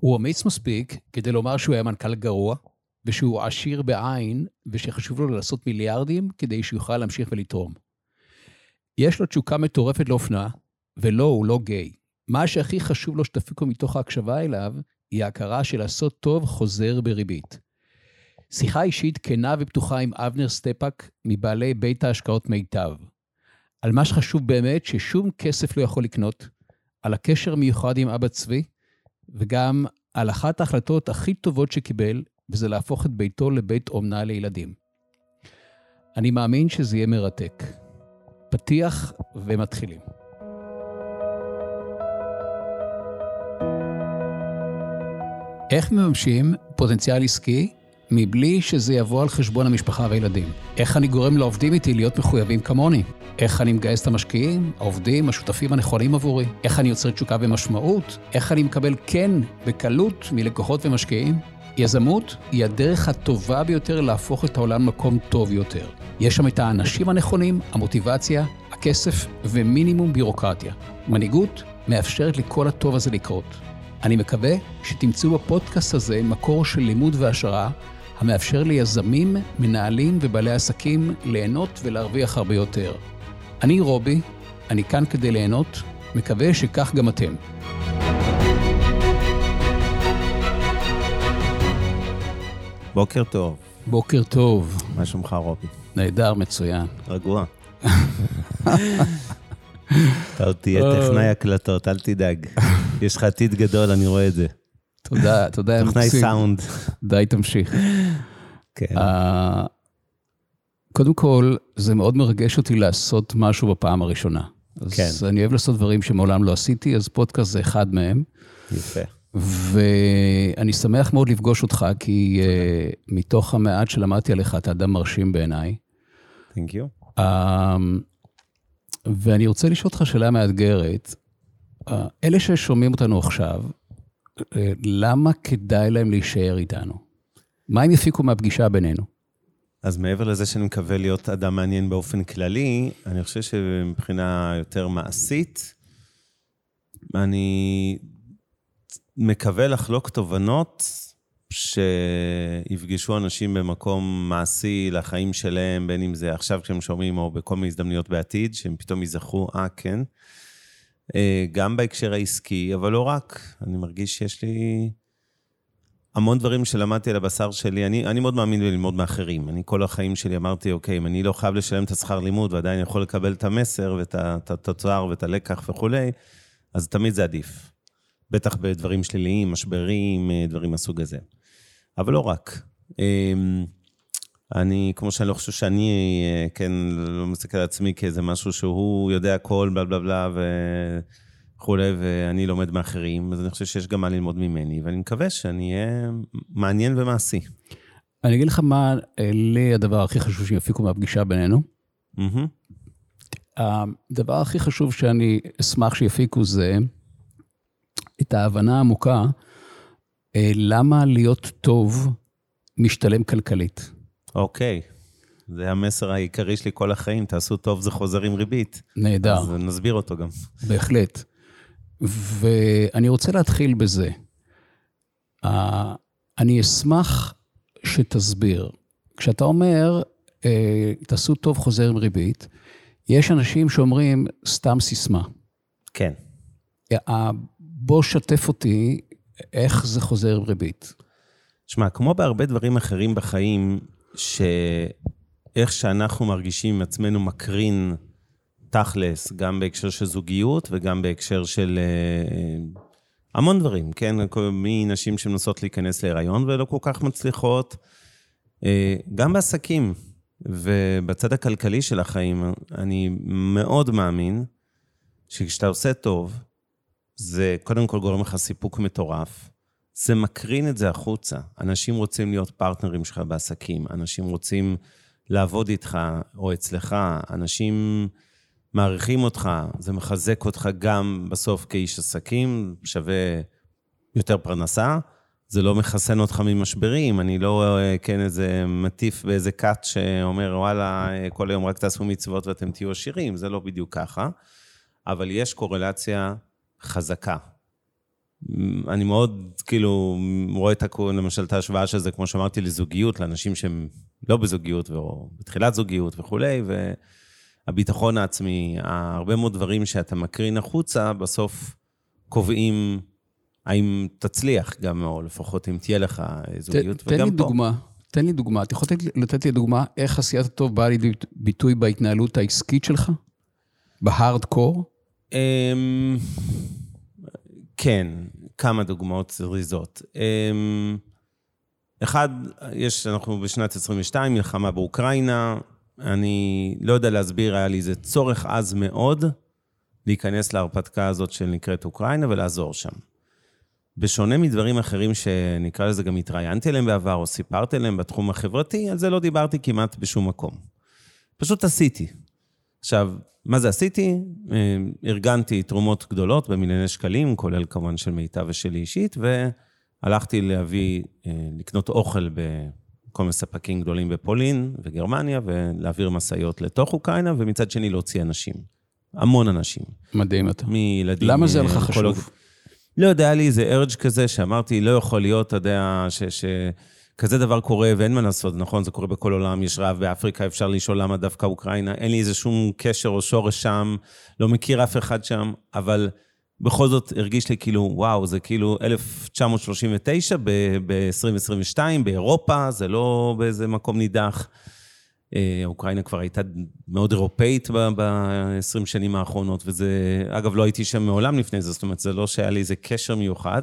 הוא אמיץ מספיק כדי לומר שהוא היה מנכ"ל גרוע, ושהוא עשיר בעין, ושחשוב לו לעשות מיליארדים כדי שיוכל להמשיך ולתרום. יש לו תשוקה מטורפת לאופנה, ולא, הוא לא גיי. מה שהכי חשוב לו שתפיקו מתוך ההקשבה אליו, היא ההכרה של לעשות טוב חוזר בריבית. שיחה אישית כנה ופתוחה עם אבנר סטפאק, מבעלי בית ההשקעות מיטב. על מה שחשוב באמת, ששום כסף לא יכול לקנות, על הקשר מיוחד עם אבא צבי, וגם על אחת ההחלטות הכי טובות שקיבל, וזה להפוך את ביתו לבית אומנה לילדים. אני מאמין שזה יהיה מרתק. פתיח ומתחילים. איך מממשים פוטנציאל עסקי מבלי שזה יבוא על חשבון המשפחה והילדים? איך אני גורם לעובדים איתי להיות מחויבים כמוני? איך אני מגייס את המשקיעים, העובדים, השותפים הנכונים עבורי? איך אני יוצר תשוקה ומשמעות? איך אני מקבל כן בקלות מלקוחות ומשקיעים? יזמות היא הדרך הטובה ביותר להפוך את העולם למקום טוב יותר. יש שם את האנשים הנכונים, המוטיבציה, הכסף ומינימום בירוקרטיה. מנהיגות מאפשרת לכל הטוב הזה לקרות. אני מקווה שתמצאו בפודקאסט הזה מקור של לימוד והשראה המאפשר ליזמים, מנהלים ובעלי עסקים ליהנות ולהרוויח הרבה יותר. אני רובי, אני כאן כדי ליהנות, מקווה שכך גם אתם. בוקר טוב. בוקר טוב. מה שלומך, רובי? נהדר, מצוין. רגוע. אתה עוד תהיה טכנאי הקלטות, אל תדאג. יש לך עתיד גדול, אני רואה את זה. תודה, תודה, טכנאי סאונד. די, תמשיך. כן. אה, קודם כל, זה מאוד מרגש אותי לעשות משהו בפעם הראשונה. כן. אז אני אוהב לעשות דברים שמעולם לא עשיתי, אז פודקאסט זה אחד מהם. יפה. ואני שמח מאוד לפגוש אותך, כי uh, מתוך המעט שלמדתי עליך, אתה אדם מרשים בעיניי. Thank you. Uh, ואני רוצה לשאול אותך שאלה מאתגרת. Uh, אלה ששומעים אותנו עכשיו, למה כדאי להם להישאר איתנו? מה הם יפיקו מהפגישה בינינו? אז מעבר לזה שאני מקווה להיות אדם מעניין באופן כללי, אני חושב שמבחינה יותר מעשית, אני מקווה לחלוק תובנות שיפגשו אנשים במקום מעשי לחיים שלהם, בין אם זה עכשיו כשהם שומעים או בכל מיני הזדמנויות בעתיד, שהם פתאום יזכרו, אה, כן. אה, גם בהקשר העסקי, אבל לא רק. אני מרגיש שיש לי המון דברים שלמדתי על הבשר שלי. אני, אני מאוד מאמין בללמוד מאחרים. אני כל החיים שלי אמרתי, אוקיי, אם אני לא חייב לשלם את השכר לימוד ועדיין יכול לקבל את המסר ואת התוצר ואת הלקח וכולי, אז תמיד זה עדיף. בטח בדברים שליליים, משברים, אה, דברים מהסוג הזה. אבל לא רק. אני, כמו שאני לא חושב שאני, אה, כן, לא מסתכל על עצמי כאיזה משהו שהוא יודע הכל, בלה בלה בלה וכולי, ואני לומד מאחרים, אז אני חושב שיש גם מה ללמוד ממני, ואני מקווה שאני אהיה מעניין ומעשי. אני אגיד לך מה לי הדבר הכי חשוב שיפיקו מהפגישה בינינו. Mm-hmm. הדבר הכי חשוב שאני אשמח שיפיקו זה את ההבנה העמוקה אה, למה להיות טוב משתלם כלכלית. אוקיי. זה המסר העיקרי שלי כל החיים, תעשו טוב, זה חוזר עם ריבית. נהדר. אז נסביר אותו גם. בהחלט. ואני רוצה להתחיל בזה. אני אשמח שתסביר. כשאתה אומר, אה, תעשו טוב, חוזר עם ריבית, יש אנשים שאומרים, סתם סיסמה. כן. בוא שתף אותי איך זה חוזר עם ריבית. שמע, כמו בהרבה דברים אחרים בחיים, שאיך שאנחנו מרגישים עם עצמנו מקרין תכלס, גם בהקשר של זוגיות וגם בהקשר של אה, המון דברים, כן? מנשים שמנסות להיכנס להיריון ולא כל כך מצליחות, אה, גם בעסקים ובצד הכלכלי של החיים, אני מאוד מאמין שכשאתה עושה טוב, זה קודם כל גורם לך סיפוק מטורף. זה מקרין את זה החוצה. אנשים רוצים להיות פרטנרים שלך בעסקים, אנשים רוצים לעבוד איתך או אצלך, אנשים מעריכים אותך, זה מחזק אותך גם בסוף כאיש עסקים, שווה יותר פרנסה. זה לא מחסן אותך ממשברים, אני לא, כן, איזה מטיף באיזה כת שאומר, וואלה, כל היום רק תעשו מצוות ואתם תהיו עשירים, זה לא בדיוק ככה. אבל יש קורלציה חזקה אני מאוד, כאילו, רואה את הכהן, למשל, את ההשוואה של זה, כמו שאמרתי, לזוגיות, לאנשים שהם לא בזוגיות, או בתחילת זוגיות וכולי, והביטחון העצמי, הרבה מאוד דברים שאתה מקרין החוצה, בסוף קובעים האם תצליח גם, או לפחות אם תהיה לך זוגיות, ת, וגם תן לי פה. דוגמה, תן לי דוגמה. אתה יכול לתת לי דוגמה איך עשיית הטוב באה לידי ביטוי בהתנהלות העסקית שלך? בהארד-קור? אמ, כן, כמה דוגמאות זריזות. אמ, אחד, יש, אנחנו בשנת 22, מלחמה באוקראינה. אני לא יודע להסביר, היה לי איזה צורך עז מאוד להיכנס להרפתקה הזאת שנקראת אוקראינה ולעזור שם. בשונה מדברים אחרים שנקרא לזה גם התראיינתי אליהם בעבר, או סיפרתי עליהם בתחום החברתי, על זה לא דיברתי כמעט בשום מקום. פשוט עשיתי. עכשיו, מה זה עשיתי? אה, ארגנתי תרומות גדולות במיליוני שקלים, כולל כמובן של מיטב ושלי אישית, והלכתי להביא, אה, לקנות אוכל בכל מיני ספקים גדולים בפולין וגרמניה, ולהעביר משאיות לתוך אוקראינה, ומצד שני להוציא אנשים. המון אנשים. מדהים אתה. מילדים... למה זה לך חשוב? לא יודע, היה לי איזה ארג' כזה שאמרתי, לא יכול להיות, אתה יודע, ש... ש... כזה דבר קורה ואין מה לעשות, נכון, זה קורה בכל עולם, יש רעב באפריקה, אפשר לשאול למה דווקא אוקראינה, אין לי איזה שום קשר או שורש שם, לא מכיר אף אחד שם, אבל בכל זאת הרגיש לי כאילו, וואו, זה כאילו 1939 ב-2022, באירופה, זה לא באיזה מקום נידח. אה, אוקראינה כבר הייתה מאוד אירופאית ב-20 שנים האחרונות, וזה, אגב, לא הייתי שם מעולם לפני זה, זאת אומרת, זה לא שהיה לי איזה קשר מיוחד.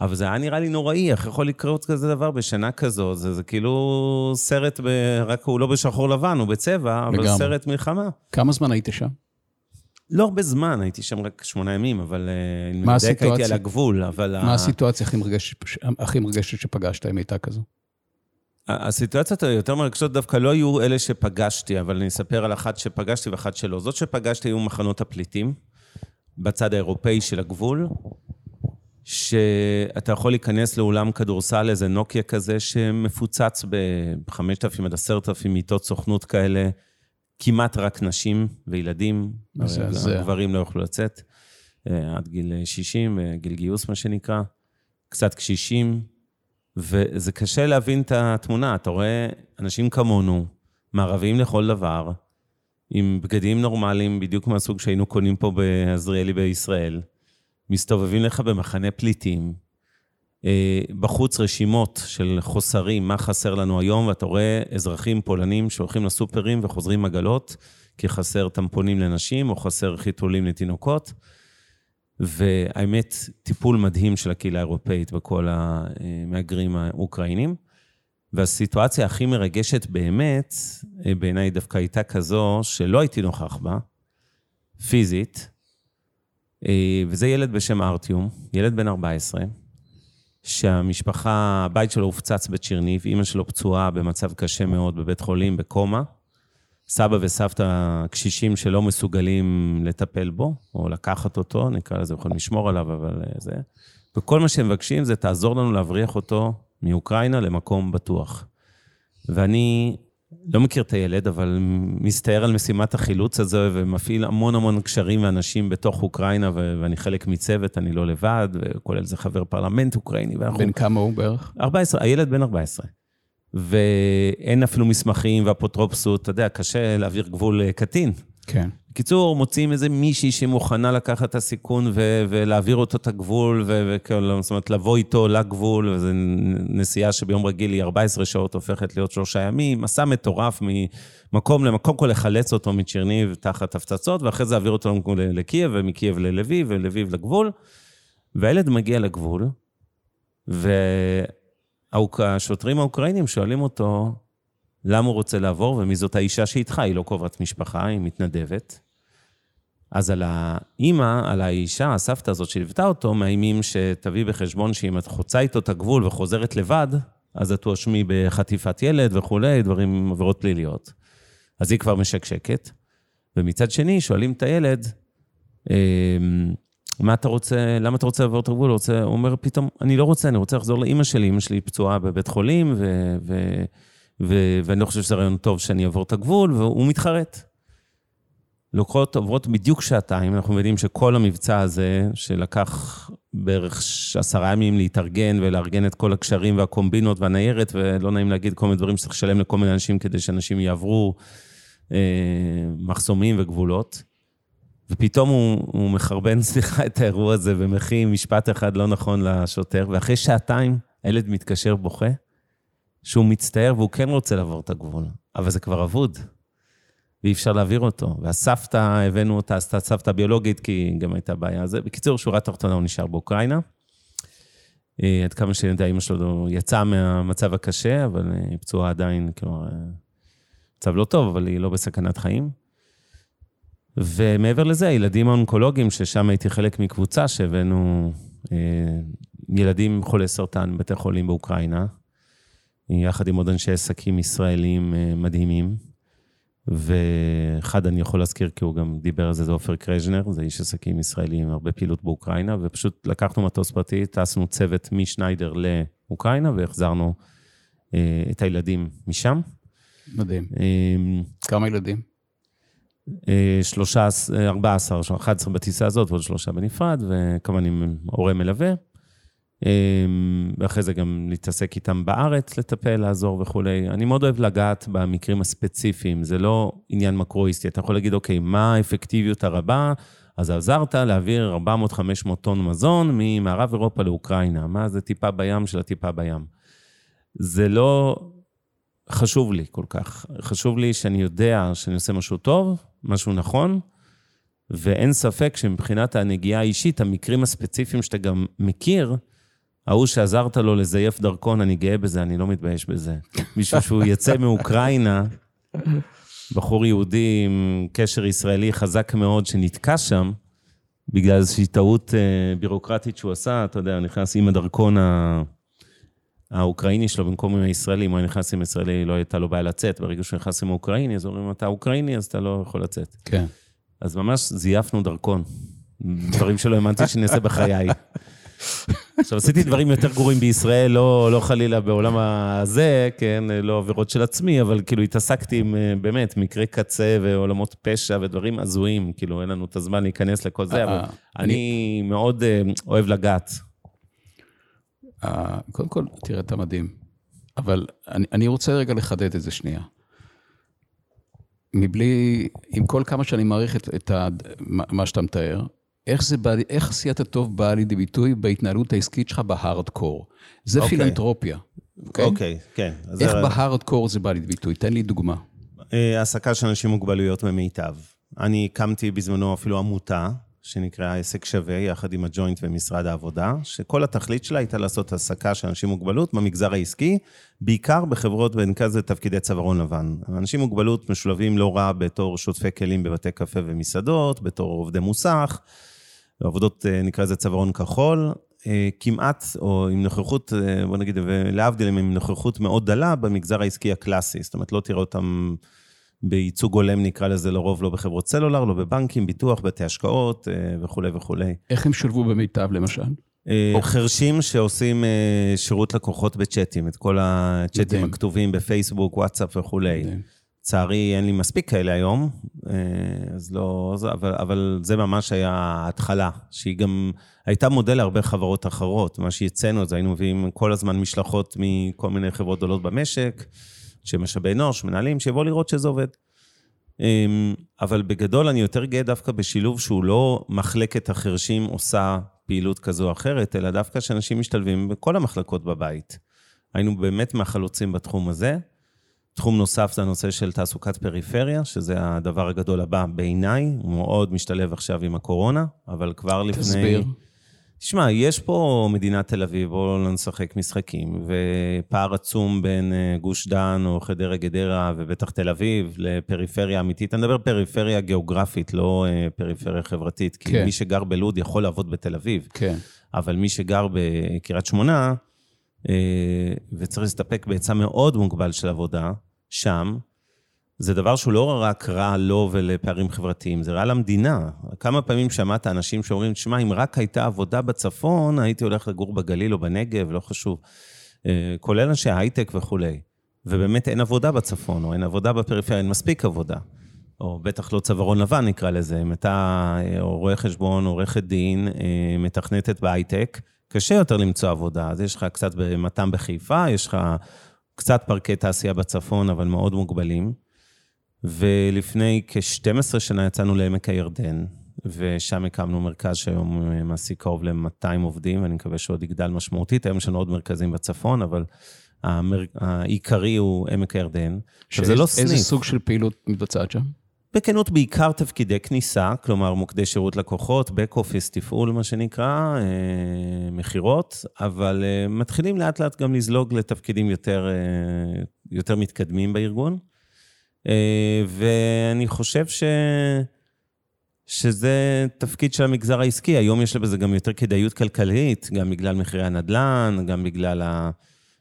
אבל זה היה נראה לי נוראי, איך יכול לקרות כזה דבר בשנה כזו? זה, זה כאילו סרט, ב... רק הוא לא בשחור לבן, הוא בצבע, אבל לגמרי. סרט מלחמה. כמה זמן היית שם? לא הרבה זמן, הייתי שם רק שמונה ימים, אבל אה, מה הסיטואציה? הייתי על הגבול, אבל... מה הסיטואציה הכי מרגשת, הכי מרגשת שפגשת, אם הייתה כזו? הסיטואציות היותר מרגשות דווקא לא היו אלה שפגשתי, אבל אני אספר על אחת שפגשתי ואחת שלא. זאת שפגשתי היו מחנות הפליטים, בצד האירופאי של הגבול, שאתה יכול להיכנס לאולם כדורסל, איזה נוקיה כזה, שמפוצץ ב-5,000 עד 10,000 מיטות סוכנות כאלה, כמעט רק נשים וילדים. גברים לא יוכלו לצאת אה, עד גיל 60, אה, גיל גיוס, מה שנקרא. קצת קשישים, וזה קשה להבין את התמונה. אתה רואה אנשים כמונו, מערביים לכל דבר, עם בגדים נורמליים, בדיוק מהסוג שהיינו קונים פה בעזריאלי בישראל. מסתובבים לך במחנה פליטים, אה, בחוץ רשימות של חוסרים, מה חסר לנו היום, ואתה רואה אזרחים פולנים שהולכים לסופרים וחוזרים עגלות, כי חסר טמפונים לנשים או חסר חיתולים לתינוקות. והאמת, טיפול מדהים של הקהילה האירופאית בכל המהגרים האוקראינים. והסיטואציה הכי מרגשת באמת, אה, בעיניי דווקא הייתה כזו שלא הייתי נוכח בה, פיזית, וזה ילד בשם ארטיום, ילד בן 14, שהמשפחה, הבית שלו הופצץ בצ'רניב, אימא שלו פצועה במצב קשה מאוד בבית חולים, בקומה. סבא וסבתא קשישים שלא מסוגלים לטפל בו, או לקחת אותו, נקרא לזה, יכולים לשמור עליו, אבל אה, זה. וכל מה שהם מבקשים זה תעזור לנו להבריח אותו מאוקראינה למקום בטוח. ואני לא מכיר את הילד, אבל מסתער על משימת החילוץ הזו ומפעיל המון המון קשרים ואנשים בתוך אוקראינה, ואני חלק מצוות, אני לא לבד, וכולל זה חבר פרלמנט אוקראיני. ואנחנו... בן כמה הוא בערך? 14, הילד בן 14. ואין אפילו מסמכים ואפוטרופסות, אתה יודע, קשה להעביר גבול אה, קטין. כן. בקיצור, מוצאים איזה מישהי שמוכנה לקחת את הסיכון ו- ולהעביר אותו את הגבול, ו- ו- זאת אומרת, לבוא איתו לגבול, וזו נסיעה שביום רגיל היא 14 שעות הופכת להיות שלושה ימים, מסע מטורף ממקום למקום, כל לחלץ אותו מצ'רניב תחת הפצצות, ואחרי זה להעביר אותו לקייב, ומקייב ללביב, ולביב לגבול. והילד מגיע לגבול, והשוטרים האוקראינים שואלים אותו, למה הוא רוצה לעבור, ומי זאת האישה שאיתך, היא לא קובעת משפחה, היא מתנדבת. אז על האימא, על האישה, הסבתא הזאת שליוותה אותו, מאיימים שתביא בחשבון שאם את חוצה איתו את הגבול וחוזרת לבד, אז את תואשמי בחטיפת ילד וכולי, דברים, עבירות פליליות. אז היא כבר משקשקת. ומצד שני, שואלים את הילד, אמ, מה אתה רוצה, למה אתה רוצה לעבור את הגבול? הוא, אומר פתאום, אני לא רוצה, אני רוצה לחזור לאימא שלי, אימא שלי פצועה בבית חולים, ו, ו, ו, ואני לא חושב שזה רעיון טוב שאני אעבור את הגבול, והוא מתחרט. לוקחות, עוברות בדיוק שעתיים, אנחנו יודעים שכל המבצע הזה, שלקח בערך עשרה ימים להתארגן ולארגן את כל הקשרים והקומבינות והניירת, ולא נעים להגיד כל מיני דברים שצריך לשלם לכל מיני אנשים כדי שאנשים יעברו אה, מחסומים וגבולות. ופתאום הוא, הוא מחרבן, סליחה, את האירוע הזה ומכי משפט אחד לא נכון לשוטר, ואחרי שעתיים הילד מתקשר בוכה, שהוא מצטער והוא כן רוצה לעבור את הגבול, אבל זה כבר אבוד. ואי אפשר להעביר אותו. והסבתא, הבאנו אותה, עשתה סבתא ביולוגית, כי גם הייתה בעיה. זה, בקיצור, שורה תחתונה, הוא נשאר באוקראינה. אה, עד כמה שאני יודע, אמא שלו יצאה מהמצב הקשה, אבל היא אה, פצועה עדיין, כלומר, אה, מצב לא טוב, אבל היא לא בסכנת חיים. ומעבר לזה, הילדים האונקולוגיים, ששם הייתי חלק מקבוצה שהבאנו ילדים חולי סרטן בבתי חולים באוקראינה, יחד עם עוד אנשי עסקים ישראלים מדהימים. ואחד אני יכול להזכיר, כי הוא גם דיבר על זה, זה עופר קרז'נר, זה איש עסקים ישראלי עם הרבה פעילות באוקראינה, ופשוט לקחנו מטוס פרטי, טסנו צוות משניידר לאוקראינה, והחזרנו אה, את הילדים משם. מדהים. אה, כמה ילדים? אה, שלושה, ארבעה עשר, אחד עשרה בטיסה הזאת ועוד שלושה בנפרד, וכמובן עם הורה מלווה. אמ, ואחרי זה גם להתעסק איתם בארץ, לטפל, לעזור וכולי. אני מאוד אוהב לגעת במקרים הספציפיים, זה לא עניין מקרואיסטי. אתה יכול להגיד, אוקיי, מה האפקטיביות הרבה? אז עזרת להעביר 400-500 טון מזון ממערב אירופה לאוקראינה. מה זה טיפה בים של הטיפה בים? זה לא חשוב לי כל כך. חשוב לי שאני יודע שאני עושה משהו טוב, משהו נכון, ואין ספק שמבחינת הנגיעה האישית, המקרים הספציפיים שאתה גם מכיר, ההוא שעזרת לו לזייף דרכון, אני גאה בזה, אני לא מתבייש בזה. מישהו שהוא יצא מאוקראינה, בחור יהודי עם קשר ישראלי חזק מאוד, שנתקע שם, בגלל איזושהי טעות אה, בירוקרטית שהוא עשה, אתה יודע, נכנס עם הדרכון ה... האוקראיני שלו במקום עם הישראלי, אם הוא היה נכנס עם ישראלי, לא הייתה לו בעיה לצאת. ברגע שהוא נכנס עם האוקראיני, אז אומרים, אתה אוקראיני, אז אתה לא יכול לצאת. כן. אז ממש זייפנו דרכון. דברים שלא האמנתי שאני אעשה בחיי. עכשיו, עשיתי דברים יותר גרועים בישראל, לא, לא חלילה בעולם הזה, כן, לא עבירות של עצמי, אבל כאילו התעסקתי עם אה, באמת מקרי קצה ועולמות פשע ודברים הזויים, כאילו אין לנו את הזמן להיכנס לכל זה, אבל אה, אני מאוד אה, אוהב לגעת. קודם כל, תראה, אתה מדהים. אבל אני, אני רוצה רגע לחדד את זה שנייה. מבלי, עם כל כמה שאני מעריך את, את ה, מה שאתה מתאר, איך, זה בא, איך עשיית הטוב באה לידי ביטוי בהתנהלות העסקית שלך בהארדקור? זה okay. אוקיי. פילנטרופיה. אוקיי, okay, כן. איך. בהארדקור זה בא לידי ביטוי? תן לי דוגמה. אה, העסקה של אנשים עם מוגבלויות במיטב. אני הקמתי בזמנו אפילו עמותה, שנקראה עסק שווה, יחד עם הג'וינט ומשרד העבודה, שכל התכלית שלה הייתה לעשות העסקה של אנשים עם מוגבלות במגזר העסקי, בעיקר בחברות במרכז לתפקידי צווארון לבן. אנשים עם מוגבלות משולבים לא רע בתור שוטפי כלים בבתי קפה ומסעדות, בתור עובדי מוסך, עבודות, אה, נקרא לזה צווארון כחול, אה, כמעט, או עם נוכחות, אה, בוא נגיד, ולהבדיל, עם נוכחות מאוד דלה במגזר העסקי הקלאסי. זאת אומרת, לא תראה אותם בייצוג הולם, נקרא לזה לרוב, לא בחברות סלולר, לא בבנקים, ביטוח, בתי השקעות וכולי וכולי. איך הם שולבו במיטב, למשל? חרשים שעושים שירות לקוחות בצ'אטים, את כל הצ'אטים הכתובים בפייסבוק, וואטסאפ וכולי. לצערי, אין לי מספיק כאלה היום, אה, אז לא... אבל, אבל זה ממש היה ההתחלה, שהיא גם הייתה מודל להרבה חברות אחרות. מה שהצאנו, זה היינו מביאים כל הזמן משלחות מכל מיני חברות גדולות במשק, שמשאבי אנוש, מנהלים, שיבואו לראות שזה עובד. אמ, אבל בגדול אני יותר גאה דווקא בשילוב שהוא לא מחלקת החרשים עושה פעילות כזו או אחרת, אלא דווקא שאנשים משתלבים בכל המחלקות בבית. היינו באמת מהחלוצים בתחום הזה. תחום נוסף זה הנושא של תעסוקת פריפריה, שזה הדבר הגדול הבא בעיניי, הוא מאוד משתלב עכשיו עם הקורונה, אבל כבר לפני... תסביר. תשמע, יש פה מדינת תל אביב, בואו לא נשחק משחקים, ופער עצום בין אה, גוש דן או חדרה גדרה ובטח תל אביב לפריפריה אמיתית. אני מדבר פריפריה גיאוגרפית, לא אה, פריפריה חברתית, כי כן. מי שגר בלוד יכול לעבוד בתל אביב. כן. אבל מי שגר בקריית שמונה, אה, וצריך להסתפק בהיצע מאוד מוגבל של עבודה, שם, זה דבר שהוא לא רק רע לו ולפערים חברתיים, זה רע למדינה. כמה פעמים שמעת אנשים שאומרים, שמע, אם רק הייתה עבודה בצפון, הייתי הולך לגור בגליל או בנגב, לא חשוב. אה, כולל אנשי הייטק וכולי. ובאמת אין עבודה בצפון, או אין עבודה בפריפריה, אין מספיק עבודה. או בטח לא צווארון לבן נקרא לזה, אם אתה רואה חשבון, עורכת דין, מתכנתת בהייטק, קשה יותר למצוא עבודה. אז יש לך קצת במת"ם בחיפה, יש לך קצת פארקי תעשייה בצפון, אבל מאוד מוגבלים. ולפני כ-12 שנה יצאנו לעמק הירדן, ושם הקמנו מרכז שהיום מעסיק קרוב ל-200 עובדים, ואני מקווה שעוד יגדל משמעותית. היום יש לנו עוד מרכזים בצפון, אבל המר... העיקרי הוא עמק הירדן. עכשיו, זה לא סניף. איזה סוג של פעילות מתבצעת שם? בכנות, בעיקר תפקידי כניסה, כלומר מוקדי שירות לקוחות, back office תפעול, מה שנקרא, אה, מכירות, אבל אה, מתחילים לאט לאט גם לזלוג לתפקידים יותר, אה, יותר מתקדמים בארגון. ואני חושב ש... שזה תפקיד של המגזר העסקי. היום יש לזה גם יותר כדאיות כלכלית, גם בגלל מחירי הנדל"ן, גם בגלל ה...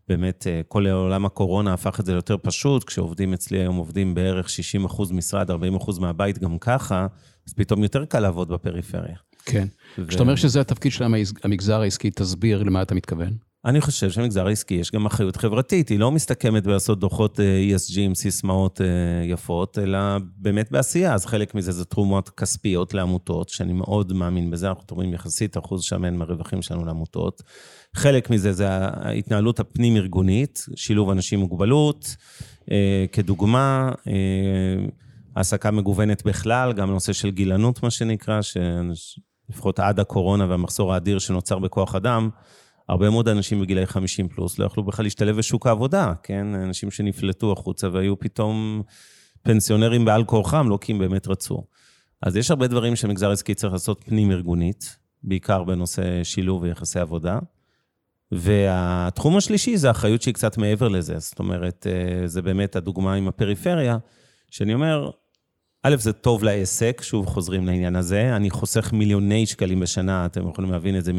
באמת, אה, כל עולם הקורונה הפך את זה ליותר פשוט, כשעובדים אצלי היום עובדים בערך 60 אחוז משרד, 40 אחוז מהבית גם ככה, אז פתאום יותר קל לעבוד בפריפריה. כן. ו... כשאתה אומר שזה התפקיד של המגזר העסקי, תסביר למה אתה מתכוון. אני חושב שבמגזר העסקי יש גם אחריות חברתית, היא לא מסתכמת בלעשות דוחות אה, ESG עם סיסמאות אה, יפות, אלא באמת בעשייה. אז חלק מזה זה תרומות כספיות לעמותות, שאני מאוד מאמין בזה, אנחנו תורמים יחסית אחוז שמן מהרווחים שלנו לעמותות. חלק מזה זה ההתנהלות הפנים-ארגונית, שילוב אנשים עם מוגבלות, אה, כדוגמה, העסקה מגוונת בכלל, גם נושא של גילנות, מה שנקרא, שלפחות עד הקורונה והמחסור האדיר שנוצר בכוח אדם, הרבה מאוד אנשים בגילאי 50 פלוס לא יכלו בכלל להשתלב בשוק העבודה, כן? אנשים שנפלטו החוצה והיו פתאום פנסיונרים בעל כורחם, לא כי הם באמת רצו. אז יש הרבה דברים שמגזר עסקי צריך לעשות פנים-ארגונית, בעיקר בנושא שילוב ויחסי עבודה. והתחום השלישי זה אחריות שהיא קצת מעבר לזה. זאת אומרת, אה, זה באמת הדוגמה עם הפריפריה, שאני אומר, א', זה טוב לעסק, שוב חוזרים לעניין הזה, אני חוסך מיליוני שקלים בשנה, אתם יכולים להבין את זה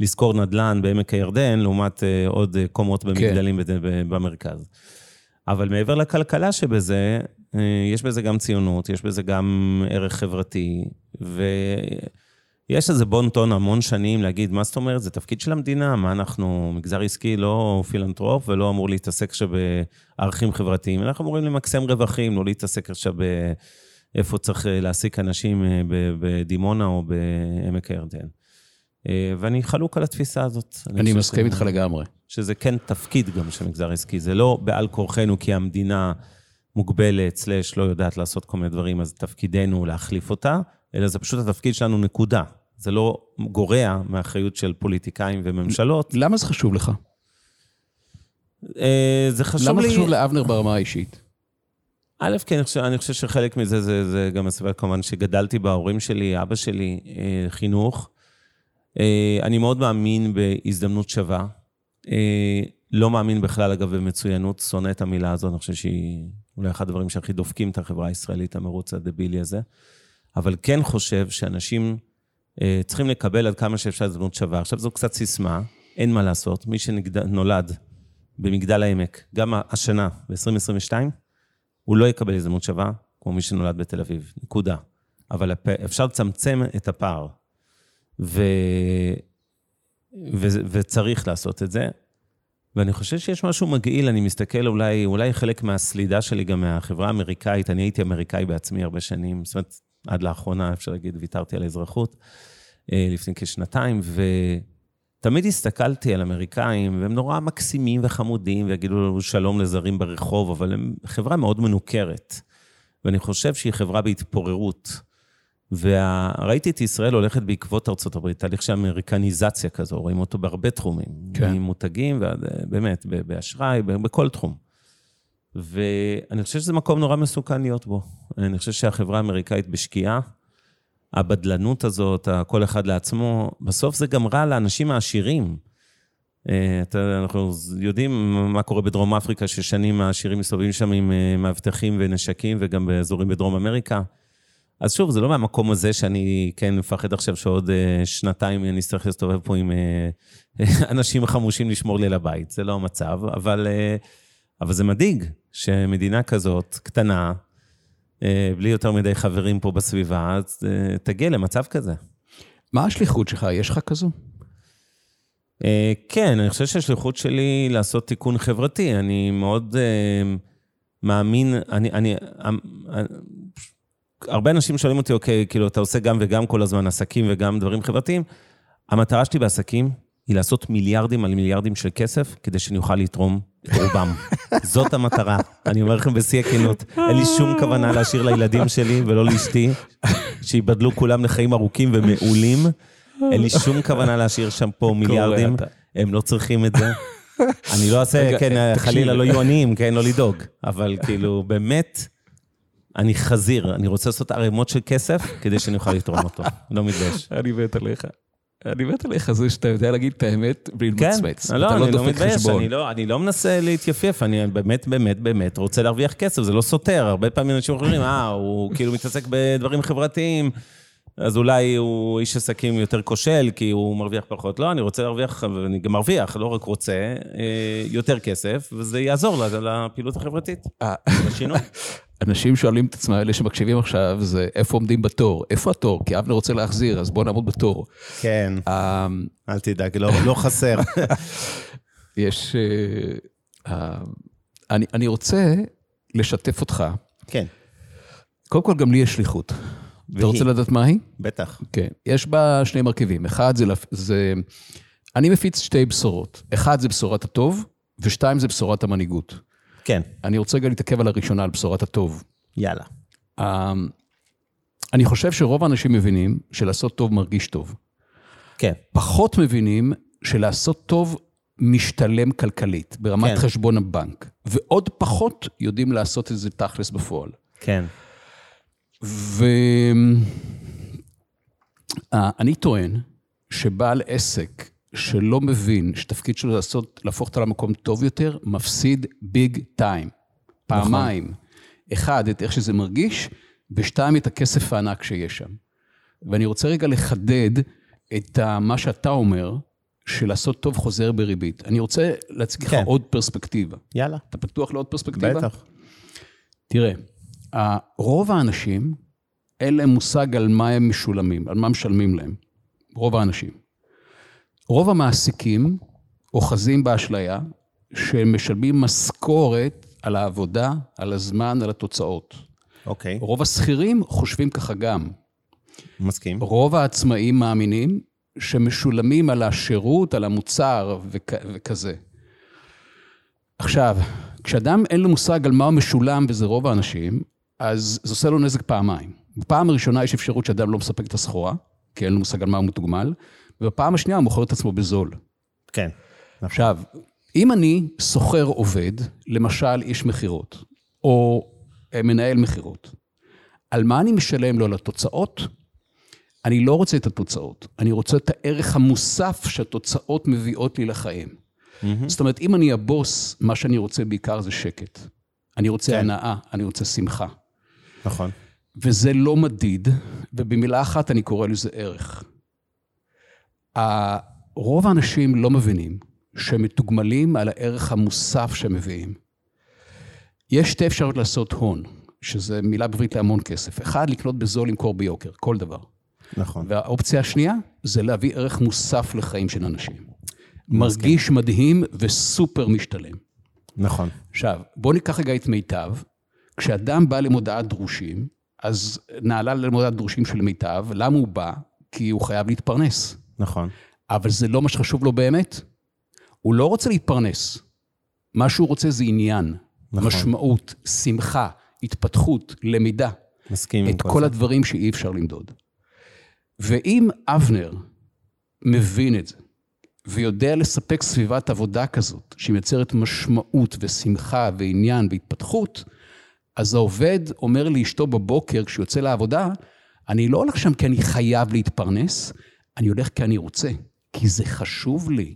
מלשכור נדל"ן בעמק הירדן, לעומת אה, עוד אה, קומות כן. במגדלים כן. במרכז. אבל מעבר לכלכלה שבזה, אה, יש בזה גם ציונות, יש בזה גם ערך חברתי, ויש איזה בון טון המון שנים להגיד, מה זאת אומרת, זה תפקיד של המדינה, מה אנחנו, מגזר עסקי לא פילנטרופ ולא אמור להתעסק עכשיו בערכים חברתיים, אנחנו אמורים למקסם רווחים, לא להתעסק עכשיו ב... איפה צריך אה, להעסיק אנשים אה, בדימונה או בעמק הירדן. אה, ואני חלוק על התפיסה הזאת. אני מסכים איתך לגמרי. שזה כן תפקיד גם של מגזר עסקי, זה לא בעל כורחנו כי המדינה מוגבלת, סלש לא יודעת לעשות כל מיני דברים, אז תפקידנו להחליף אותה, אלא זה פשוט התפקיד שלנו, נקודה. זה לא גורע מאחריות של פוליטיקאים וממשלות. למה זה חשוב לך? זה חשוב למה לי... למה חשוב לאבנר ברמה האישית? א', כי אני חושב, אני חושב שחלק מזה זה, זה גם הסביבה, כמובן, שגדלתי בה, ההורים שלי, אבא שלי, אה, חינוך. אה, אני מאוד מאמין בהזדמנות שווה. אה, לא מאמין בכלל, אגב, במצוינות, שונא את המילה הזאת, אני חושב שהיא אולי אחד הדברים שהכי דופקים את החברה הישראלית, המרוץ הדבילי הזה. אבל כן חושב שאנשים אה, צריכים לקבל עד כמה שאפשר הזדמנות שווה. עכשיו, זו קצת סיסמה, אין מה לעשות. מי שנולד במגדל העמק, גם השנה, ב-2022, הוא לא יקבל הזדמנות שווה, כמו מי שנולד בתל אביב, נקודה. אבל אפשר לצמצם את הפער, ו... ו... וצריך לעשות את זה. ואני חושב שיש משהו מגעיל, אני מסתכל אולי, אולי חלק מהסלידה שלי גם מהחברה האמריקאית, אני הייתי אמריקאי בעצמי הרבה שנים, זאת אומרת, עד לאחרונה, אפשר להגיד, ויתרתי על האזרחות, אה, לפני כשנתיים, ו... תמיד הסתכלתי על אמריקאים, והם נורא מקסימים וחמודים, ויגידו לנו שלום לזרים ברחוב, אבל הם חברה מאוד מנוכרת. ואני חושב שהיא חברה בהתפוררות. וראיתי את ישראל הולכת בעקבות ארצות הברית, תהליך של אמריקניזציה כזו, רואים אותו בהרבה תחומים. כן. ממותגים, באמת, באשראי, בכל תחום. ואני חושב שזה מקום נורא מסוכן להיות בו. אני חושב שהחברה האמריקאית בשקיעה. הבדלנות הזאת, כל אחד לעצמו, בסוף זה גם רע לאנשים העשירים. אה, אנחנו יודעים מה קורה בדרום אפריקה, ששנים העשירים מסתובבים שם עם אה, מאבטחים ונשקים, וגם באזורים בדרום אמריקה. אז שוב, זה לא מהמקום הזה שאני כן מפחד עכשיו שעוד אה, שנתיים אני אצטרך להסתובב פה עם אנשים חמושים לשמור לי לבית, זה לא המצב, אבל, אבל זה מדאיג שמדינה כזאת, קטנה, בלי יותר מדי חברים פה בסביבה, אז אה, תגיע למצב כזה. מה השליחות שלך? יש לך כזו? אה, כן, אני חושב שהשליחות שלי לעשות תיקון חברתי. אני מאוד מאמין, אני, אני, הרבה אנשים שואלים אותי, אוקיי, כאילו, אתה עושה גם וגם כל הזמן עסקים וגם דברים חברתיים. המטרה שלי בעסקים היא לעשות מיליארדים על מיליארדים של כסף, כדי שאני אוכל לתרום את רובם. זאת המטרה. אני אומר לכם בשיא הכנות, אין לי שום כוונה להשאיר לילדים שלי ולא לאשתי, שיבדלו כולם לחיים ארוכים ומעולים. אין לי שום כוונה להשאיר שם פה מיליארדים, הם לא צריכים את זה. אני לא אעשה, כן, חלילה לא יהיו עניים, כן, לא לדאוג. אבל כאילו, באמת, אני חזיר, אני רוצה לעשות ערימות של כסף כדי שאני אוכל לתרום אותו. לא מתבייש. אני מת עליך. אני מת עליך זה שאתה יודע להגיד את האמת בלי למצמץ. כן, לא, אני לא מתבייש, אני לא, אני לא מנסה להתייפייף, אני באמת, באמת, באמת רוצה להרוויח כסף, זה לא סותר. הרבה פעמים אנשים אחרים, אה, הוא כאילו מתעסק בדברים חברתיים, אז אולי הוא איש עסקים יותר כושל, כי הוא מרוויח פחות. לא, אני רוצה להרוויח, ואני גם מרוויח, לא רק רוצה, אה, יותר כסף, וזה יעזור לפעילות החברתית, לשינוי. אנשים שואלים את עצמם, אלה שמקשיבים עכשיו, זה איפה עומדים בתור? איפה התור? כי אבנר רוצה להחזיר, אז בוא נעמוד בתור. כן, אמ, אל תדאג, לא, לא חסר. יש... Uh, uh, אני, אני רוצה לשתף אותך. כן. קודם כל, גם לי יש שליחות. והיא. אתה רוצה לדעת מה היא? בטח. כן. יש בה שני מרכיבים. אחד זה, זה... אני מפיץ שתי בשורות. אחד זה בשורת הטוב, ושתיים זה בשורת המנהיגות. כן. אני רוצה רגע להתעכב על הראשונה, על בשורת הטוב. יאללה. Um, אני חושב שרוב האנשים מבינים שלעשות טוב מרגיש טוב. כן. פחות מבינים שלעשות טוב משתלם כלכלית, ברמת כן. חשבון הבנק. ועוד פחות יודעים לעשות את זה תכלס בפועל. כן. ואני טוען שבעל עסק שלא מבין שתפקיד שלו לעשות, להפוך אותה למקום טוב יותר, מפסיד ביג טיים. פעמיים. נכון. אחד, את איך שזה מרגיש, ושתיים, את הכסף הענק שיש שם. ואני רוצה רגע לחדד את מה שאתה אומר, שלעשות טוב חוזר בריבית. אני רוצה להציג לך כן. עוד פרספקטיבה. יאללה. אתה פתוח לעוד פרספקטיבה? בטח. תראה, רוב האנשים, אין להם מושג על מה הם משולמים, על מה משלמים להם. רוב האנשים. רוב המעסיקים אוחזים באשליה שהם משלמים משכורת על העבודה, על הזמן, על התוצאות. אוקיי. Okay. רוב השכירים חושבים ככה גם. מסכים. רוב העצמאים מאמינים שמשולמים על השירות, על המוצר וכ- וכזה. עכשיו, כשאדם אין לו מושג על מה הוא משולם, וזה רוב האנשים, אז זה עושה לו נזק פעמיים. בפעם הראשונה יש אפשרות שאדם לא מספק את הסחורה, כי אין לו מושג על מה הוא מתוגמל. ובפעם השנייה הוא מוכר את עצמו בזול. כן. עכשיו, אם אני שוכר עובד, למשל איש מכירות, או אה, מנהל מכירות, על מה אני משלם לו? על התוצאות? אני לא רוצה את התוצאות, אני רוצה את הערך המוסף שהתוצאות מביאות לי לחיים. Mm-hmm. זאת אומרת, אם אני הבוס, מה שאני רוצה בעיקר זה שקט. אני רוצה כן. הנאה, אני רוצה שמחה. נכון. וזה לא מדיד, ובמילה אחת אני קורא לזה ערך. רוב האנשים לא מבינים שהם מתוגמלים על הערך המוסף שהם מביאים. יש שתי אפשרויות לעשות הון, שזה מילה בעברית להמון כסף. אחד, לקנות בזול, למכור ביוקר, כל דבר. נכון. והאופציה השנייה, זה להביא ערך מוסף לחיים של אנשים. מרגיש מדהים וסופר משתלם. נכון. עכשיו, בואו ניקח רגע את מיטב. כשאדם בא למודעת דרושים, אז נעלה למודעת דרושים של מיטב, למה הוא בא? כי הוא חייב להתפרנס. נכון. אבל זה לא מה שחשוב לו באמת. הוא לא רוצה להתפרנס. מה שהוא רוצה זה עניין, נכון. משמעות, שמחה, התפתחות, למידה. מסכים את כל זה. הדברים שאי אפשר למדוד. ואם אבנר מבין את זה, ויודע לספק סביבת עבודה כזאת, שמייצרת משמעות ושמחה ועניין והתפתחות, אז העובד אומר לאשתו בבוקר, כשהוא יוצא לעבודה, אני לא הולך שם כי אני חייב להתפרנס, אני הולך כי אני רוצה, כי זה חשוב לי.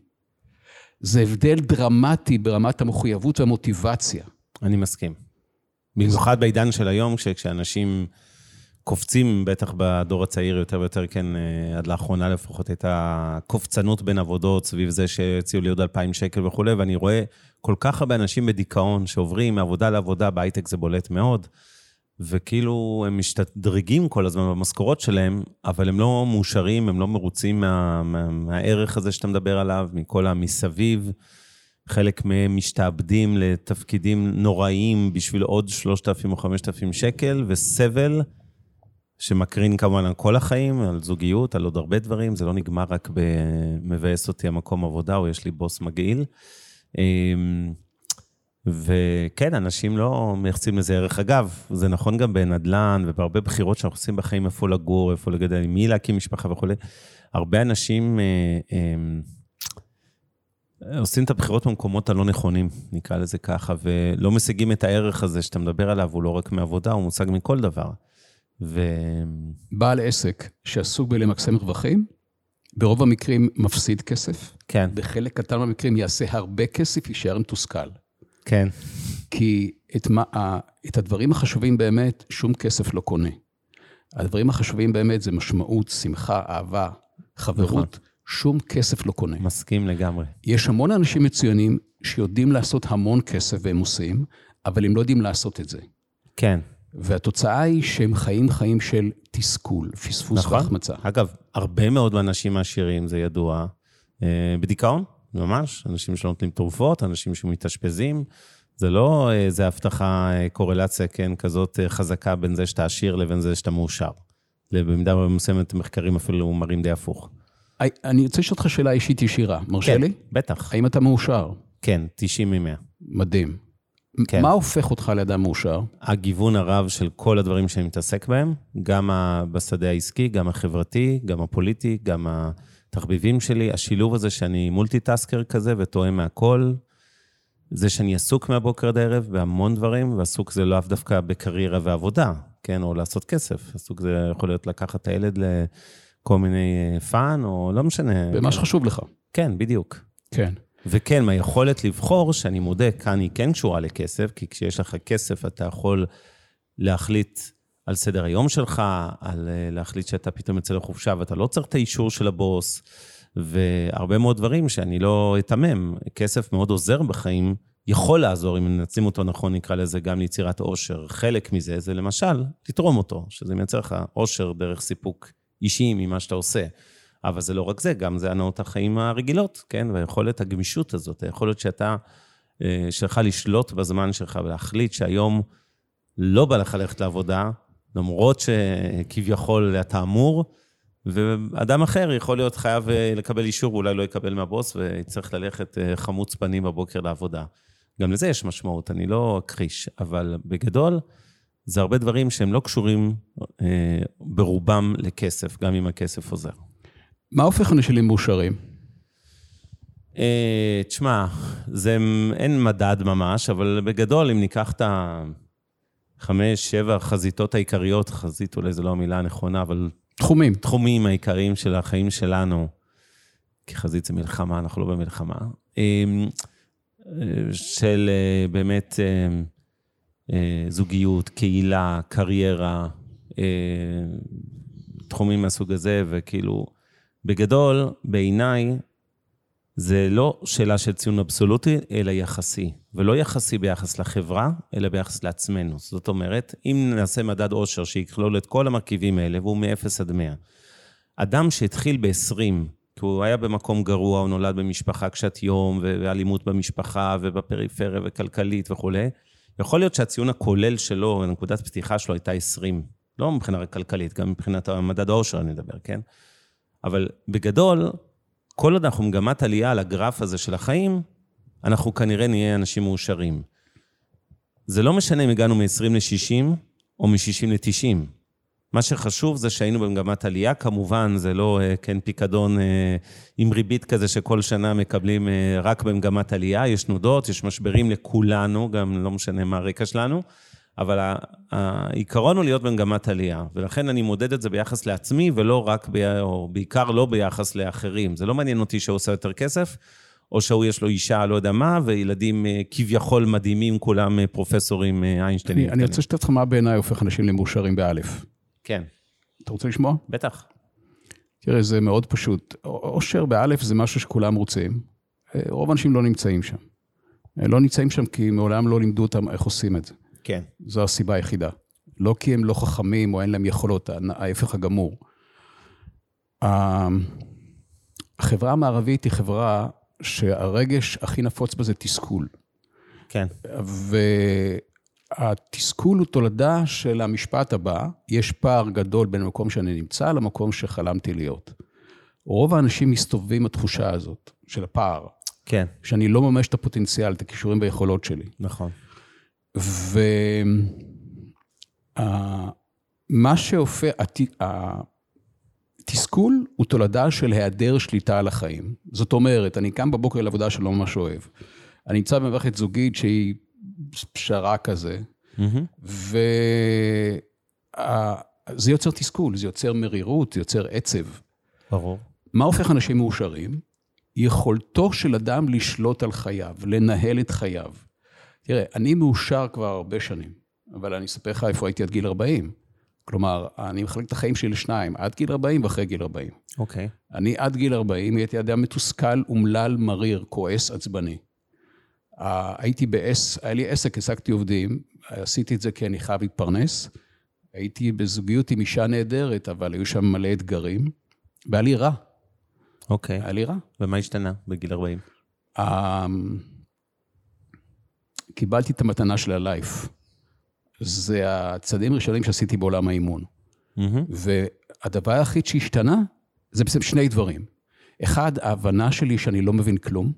זה הבדל דרמטי ברמת המחויבות והמוטיבציה. אני מסכים. במיוחד בעידן של היום, כשאנשים קופצים, בטח בדור הצעיר יותר ויותר, כן, אה, עד לאחרונה לפחות, הייתה קופצנות בין עבודות סביב זה שהציעו לי עוד 2,000 שקל וכולי, ואני רואה כל כך הרבה אנשים בדיכאון שעוברים מעבודה לעבודה, בהייטק זה בולט מאוד. וכאילו הם משתדרגים כל הזמן במשכורות שלהם, אבל הם לא מאושרים, הם לא מרוצים מה, מה, מהערך הזה שאתה מדבר עליו, מכל המסביב. חלק מהם משתעבדים לתפקידים נוראיים בשביל עוד 3,000 או 5,000 שקל, וסבל שמקרין כמובן על כל החיים, על זוגיות, על עוד הרבה דברים, זה לא נגמר רק במבאס אותי המקום עבודה, או יש לי בוס מגעיל. וכן, אנשים לא מייחסים לזה ערך. אגב, זה נכון גם בנדל"ן ובהרבה בחירות שאנחנו עושים בחיים, איפה לגור, איפה לגדל, מי להקים משפחה וכולי. הרבה אנשים אה, אה, עושים את הבחירות במקומות הלא נכונים, נקרא לזה ככה, ולא משיגים את הערך הזה שאתה מדבר עליו, הוא לא רק מעבודה, הוא מושג מכל דבר. ו... בעל עסק שעסוק בלמקסם רווחים, ברוב המקרים מפסיד כסף. כן. בחלק קטן מהמקרים יעשה הרבה כסף, יישאר מתוסכל. כן. כי את, מה, את הדברים החשובים באמת, שום כסף לא קונה. הדברים החשובים באמת זה משמעות, שמחה, אהבה, חברות. נכון. שום כסף לא קונה. מסכים לגמרי. יש המון אנשים מצוינים שיודעים לעשות המון כסף והם עושים, אבל הם לא יודעים לעשות את זה. כן. והתוצאה היא שהם חיים חיים של תסכול, פספוס נכון. והחמצה. אגב, הרבה מאוד מהאנשים העשירים, זה ידוע, אה, בדיכאון, ממש. אנשים שנותנים תרופות, אנשים שמתאשפזים. זה לא איזה הבטחה, אה, קורלציה, כן, כזאת אה, חזקה בין זה שאתה עשיר לבין זה שאתה מאושר. במידה מסוימת מחקרים אפילו מראים די הפוך. אני רוצה לשאול אותך שאלה אישית ישירה, מרשה כן, לי? כן, בטח. האם אתה מאושר? כן, 90 מ-100. מדהים. כן. מה הופך אותך לאדם מאושר? הגיוון הרב של כל הדברים שאני מתעסק בהם, גם בשדה העסקי, גם החברתי, גם הפוליטי, גם התחביבים שלי. השילוב הזה שאני multitasker כזה וטועם מהכל, זה שאני עסוק מהבוקר עד הערב בהמון דברים, ועסוק זה לאו דווקא בקריירה ועבודה, כן? או לעשות כסף. עסוק זה יכול להיות לקחת את הילד לכל מיני fun, או לא משנה. במה שחשוב לך. כן, בדיוק. כן. וכן, מהיכולת לבחור, שאני מודה, כאן היא כן קשורה לכסף, כי כשיש לך כסף אתה יכול להחליט על סדר היום שלך, על אה, להחליט שאתה פתאום יוצא לחופשה ואתה לא צריך את האישור של הבוס, והרבה מאוד דברים שאני לא אתמם. כסף מאוד עוזר בחיים, יכול לעזור, אם מנצלים אותו נכון, נקרא לזה גם ליצירת עושר. חלק מזה זה למשל, לתרום אותו, שזה מייצר לך עושר דרך סיפוק אישי ממה שאתה עושה. אבל זה לא רק זה, גם זה הנאות החיים הרגילות, כן? והיכולת הגמישות הזאת, היכולת שאתה, אה, שלך לשלוט בזמן שלך ולהחליט שהיום לא בא לך ללכת לעבודה, למרות שכביכול אתה אמור, ואדם אחר יכול להיות חייב אה, לקבל אישור, ואולי לא יקבל מהבוס, ויצטרך ללכת אה, חמוץ פנים בבוקר לעבודה. גם לזה יש משמעות, אני לא אכחיש, אבל בגדול, זה הרבה דברים שהם לא קשורים אה, ברובם לכסף, גם אם הכסף עוזר. מה הופך אנשים למאושרים? אה, תשמע, זה, אין מדד ממש, אבל בגדול, אם ניקח את החמש, שבע חזיתות העיקריות, חזית אולי זו לא המילה הנכונה, אבל... תחומים. תחומים העיקריים של החיים שלנו, כי חזית זה מלחמה, אנחנו לא במלחמה, אה, של אה, באמת זוגיות, קהילה, קריירה, תחומים מהסוג הזה, וכאילו... בגדול, בעיניי, זה לא שאלה של ציון אבסולוטי, אלא יחסי. ולא יחסי ביחס לחברה, אלא ביחס לעצמנו. זאת אומרת, אם נעשה מדד עושר שיכלול את כל המרכיבים האלה, והוא מ-0 עד 100, אדם שהתחיל ב-20, כי הוא היה במקום גרוע, הוא נולד במשפחה קשת יום, ואלימות במשפחה, ובפריפריה, וכלכלית וכולי, יכול להיות שהציון הכולל שלו, נקודת פתיחה שלו הייתה 20. לא מבחינה כלכלית, גם מבחינת מדד העושר אני מדבר, כן? אבל בגדול, כל עוד אנחנו מגמת עלייה על הגרף הזה של החיים, אנחנו כנראה נהיה אנשים מאושרים. זה לא משנה אם הגענו מ-20 ל-60 או מ-60 ל-90. מה שחשוב זה שהיינו במגמת עלייה, כמובן, זה לא, אה, כן, פיקדון אה, עם ריבית כזה שכל שנה מקבלים אה, רק במגמת עלייה, יש תנודות, יש משברים לכולנו, גם לא משנה מה הרקע שלנו. אבל העיקרון הוא להיות במגמת עלייה, ולכן אני מודד את זה ביחס לעצמי, ולא רק, ב, או בעיקר לא ביחס לאחרים. זה לא מעניין אותי שהוא עושה יותר כסף, או שהוא יש לו אישה, לא יודע מה, וילדים אה, כביכול מדהימים, כולם אה, פרופסורים אה, איינשטיינים. אני, אני רוצה לשתף אותך מה בעיניי הופך אנשים למאושרים באלף. כן. אתה רוצה לשמוע? בטח. תראה, זה מאוד פשוט. אושר באלף זה משהו שכולם רוצים. רוב האנשים לא נמצאים שם. לא נמצאים שם כי מעולם לא לימדו אותם איך עושים את זה. כן. זו הסיבה היחידה. לא כי הם לא חכמים או אין להם יכולות, ההפך הגמור. החברה המערבית היא חברה שהרגש הכי נפוץ בה זה תסכול. כן. התסכול הוא תולדה של המשפט הבא, יש פער גדול בין המקום שאני נמצא למקום שחלמתי להיות. רוב האנשים מסתובבים התחושה הזאת, של הפער. כן. שאני לא ממש את הפוטנציאל, את הכישורים ויכולות שלי. נכון. ומה שהופך, התסכול הוא תולדה של היעדר שליטה על החיים. זאת אומרת, אני קם בבוקר לעבודה שלא ממש אוהב. אני נמצא במערכת זוגית שהיא פשרה כזה, mm-hmm. וזה יוצר תסכול, זה יוצר מרירות, זה יוצר עצב. ברור. מה הופך אנשים מאושרים? יכולתו של אדם לשלוט על חייו, לנהל את חייו. תראה, אני מאושר כבר הרבה שנים, אבל אני אספר לך איפה הייתי עד גיל 40. כלומר, אני מחלק את החיים שלי לשניים, עד גיל 40 ואחרי גיל 40. אוקיי. Okay. אני עד גיל 40 הייתי אדם מתוסכל, אומלל, מריר, כועס, עצבני. Uh, הייתי בעס, היה לי עסק, העסקתי עובדים, עשיתי את זה כי אני חייב להתפרנס. הייתי בזוגיות עם אישה נהדרת, אבל היו שם מלא אתגרים, והיה לי רע. אוקיי. Okay. היה לי רע. ומה השתנה בגיל 40? Um, אמ, קיבלתי את המתנה של הלייף. זה הצעדים הראשונים שעשיתי בעולם האימון. Mm-hmm. והדבר היחיד שהשתנה, זה בעצם שני דברים. אחד, ההבנה שלי שאני לא מבין כלום.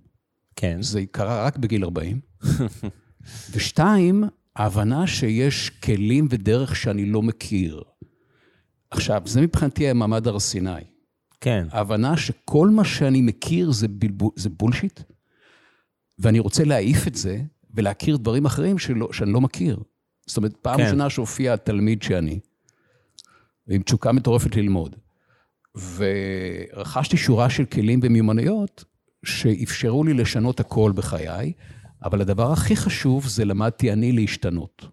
כן. זה קרה רק בגיל 40. ושתיים, ההבנה שיש כלים ודרך שאני לא מכיר. עכשיו, זה מבחינתי המעמד הר סיני. כן. ההבנה שכל מה שאני מכיר זה, בלבול, זה בולשיט, ואני רוצה להעיף את זה ולהכיר דברים אחרים שלא, שאני לא מכיר. זאת אומרת, פעם כן. ראשונה שהופיע התלמיד שאני, עם תשוקה מטורפת ללמוד, ורכשתי שורה של כלים ומיומנויות שאפשרו לי לשנות הכל בחיי, אבל הדבר הכי חשוב זה למדתי אני להשתנות.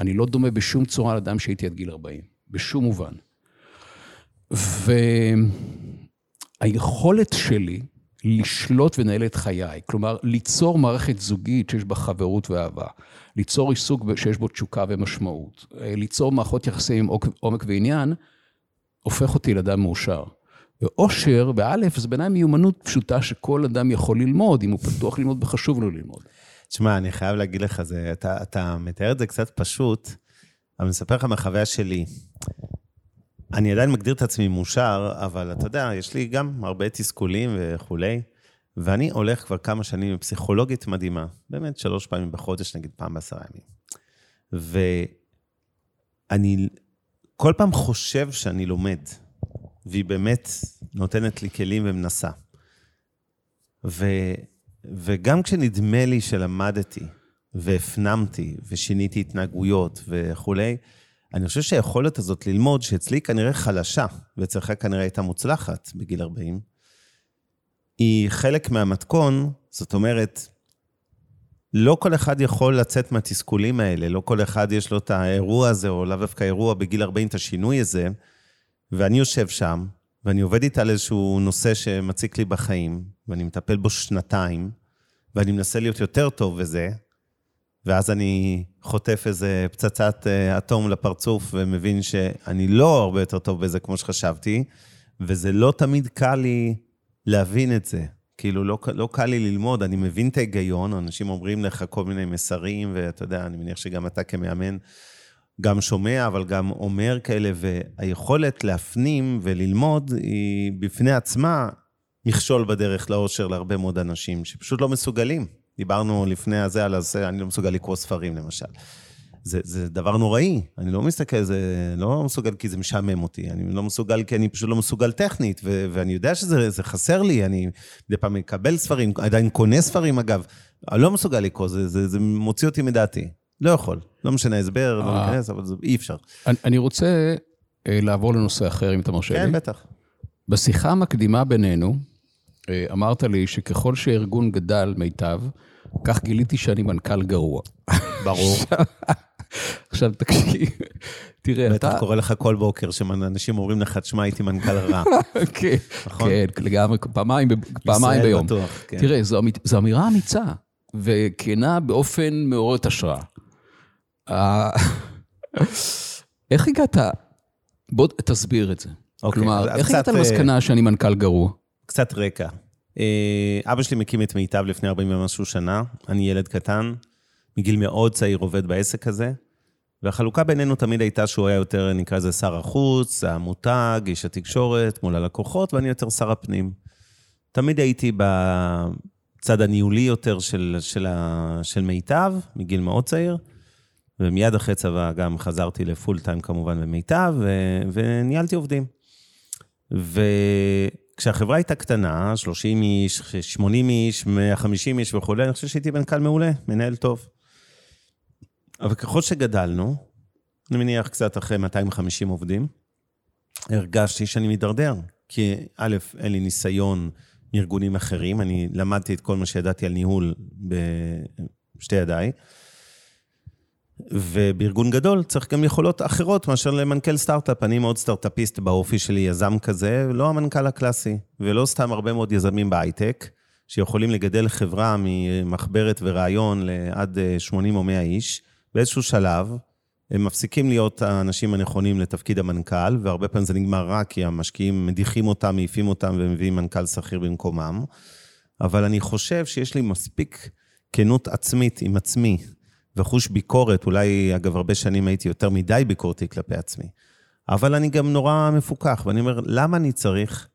אני לא דומה בשום צורה לאדם שהייתי עד גיל 40, בשום מובן. והיכולת שלי לשלוט ולנהל את חיי, כלומר, ליצור מערכת זוגית שיש בה חברות ואהבה, ליצור עיסוק שיש בו תשוקה ומשמעות, ליצור מערכות יחסים עם עומק ועניין, הופך אותי לאדם מאושר. ואושר, באלף, זה בעיניי מיומנות פשוטה שכל אדם יכול ללמוד, אם הוא פתוח ללמוד וחשוב לו ללמוד. תשמע, אני חייב להגיד לך, זה, אתה, אתה מתאר את זה קצת פשוט, אבל אני אספר לך מהחוויה שלי. אני עדיין מגדיר את עצמי מאושר, אבל אתה יודע, יש לי גם הרבה תסכולים וכולי, ואני הולך כבר כמה שנים עם פסיכולוגית מדהימה, באמת שלוש פעמים בחודש, נגיד פעם בעשרה ימים. ואני כל פעם חושב שאני לומד, והיא באמת נותנת לי כלים ומנסה. ו, וגם כשנדמה לי שלמדתי, והפנמתי, ושיניתי התנהגויות וכולי, אני חושב שהיכולת הזאת ללמוד, שאצלי כנראה חלשה, ואצלך כנראה הייתה מוצלחת בגיל 40, היא חלק מהמתכון, זאת אומרת, לא כל אחד יכול לצאת מהתסכולים האלה, לא כל אחד יש לו את האירוע הזה, או לאו דווקא אירוע בגיל 40, את השינוי הזה, ואני יושב שם, ואני עובד איתה על איזשהו נושא שמציק לי בחיים, ואני מטפל בו שנתיים, ואני מנסה להיות יותר טוב בזה, ואז אני חוטף איזה פצצת אה, אטום לפרצוף ומבין שאני לא הרבה יותר טוב בזה כמו שחשבתי, וזה לא תמיד קל לי להבין את זה. כאילו, לא, לא קל לי ללמוד, אני מבין את ההיגיון, אנשים אומרים לך כל מיני מסרים, ואתה יודע, אני מניח שגם אתה כמאמן גם שומע, אבל גם אומר כאלה, והיכולת להפנים וללמוד היא בפני עצמה מכשול בדרך לאושר להרבה מאוד אנשים שפשוט לא מסוגלים. דיברנו לפני הזה על הזה, אני לא מסוגל לקרוא ספרים, למשל. זה, זה דבר נוראי, אני לא מסתכל, זה לא מסוגל כי זה משעמם אותי, אני לא מסוגל כי אני פשוט לא מסוגל טכנית, ו, ואני יודע שזה חסר לי, אני מדי פעם מקבל ספרים, עדיין קונה ספרים אגב, אני לא מסוגל לקרוא, זה, זה, זה מוציא אותי מדעתי. לא יכול, לא משנה הסבר, לא אה. ניכנס, אבל זה, אי אפשר. אני, אני רוצה אה, לעבור לנושא אחר, אם אתה מרשה כן, לי. כן, בטח. בשיחה המקדימה בינינו, אמרת לי שככל שהארגון גדל מיטב, כך גיליתי שאני מנכ"ל גרוע. ברור. עכשיו תקשיב, תראה, אתה... בטח קורה לך כל בוקר שאנשים אומרים לך, תשמע, הייתי מנכ"ל רע. כן, נכון? כן, לגמרי, פעמיים ביום. בטוח, כן. תראה, זו אמירה אמיצה, וכנה באופן מעורר השראה. אה, איך הגעת? בוא תסביר את זה. אוקיי, כלומר, איך הגעת למסקנה אה, שאני מנכ"ל גרוע? קצת רקע. אה, אבא שלי מקים את מיטב לפני 40 ומשהו שנה, אני ילד קטן, מגיל מאוד צעיר עובד בעסק הזה, והחלוקה בינינו תמיד הייתה שהוא היה יותר, נקרא לזה שר החוץ, המותג, איש התקשורת, מול הלקוחות, ואני יותר שר הפנים. תמיד הייתי בצד הניהולי יותר של, של, של מיטב, מגיל מאוד צעיר, ומיד אחרי צבא גם חזרתי לפול טיים כמובן במיטב, ו, וניהלתי עובדים. וכשהחברה הייתה קטנה, 30 איש, 80 איש, 150 איש וכולי, אני חושב שהייתי מנכ"ל מעולה, מנהל טוב. אבל ככל שגדלנו, אני מניח קצת אחרי 250 עובדים, הרגשתי שאני מידרדר. כי א', אין לי ניסיון מארגונים אחרים, אני למדתי את כל מה שידעתי על ניהול בשתי ידיי. ובארגון גדול צריך גם יכולות אחרות מאשר למנכ"ל סטארט-אפ. אני מאוד סטארט-אפיסט באופי שלי, יזם כזה, לא המנכ"ל הקלאסי, ולא סתם הרבה מאוד יזמים בהייטק, שיכולים לגדל חברה ממחברת ורעיון לעד 80 או 100 איש. באיזשהו שלב, הם מפסיקים להיות האנשים הנכונים לתפקיד המנכ"ל, והרבה פעמים זה נגמר רק כי המשקיעים מדיחים אותם, מעיפים אותם ומביאים מנכ"ל שכיר במקומם. אבל אני חושב שיש לי מספיק כנות עצמית עם עצמי, וחוש ביקורת, אולי, אגב, הרבה שנים הייתי יותר מדי ביקורתי כלפי עצמי. אבל אני גם נורא מפוכח, ואני אומר, למה אני צריך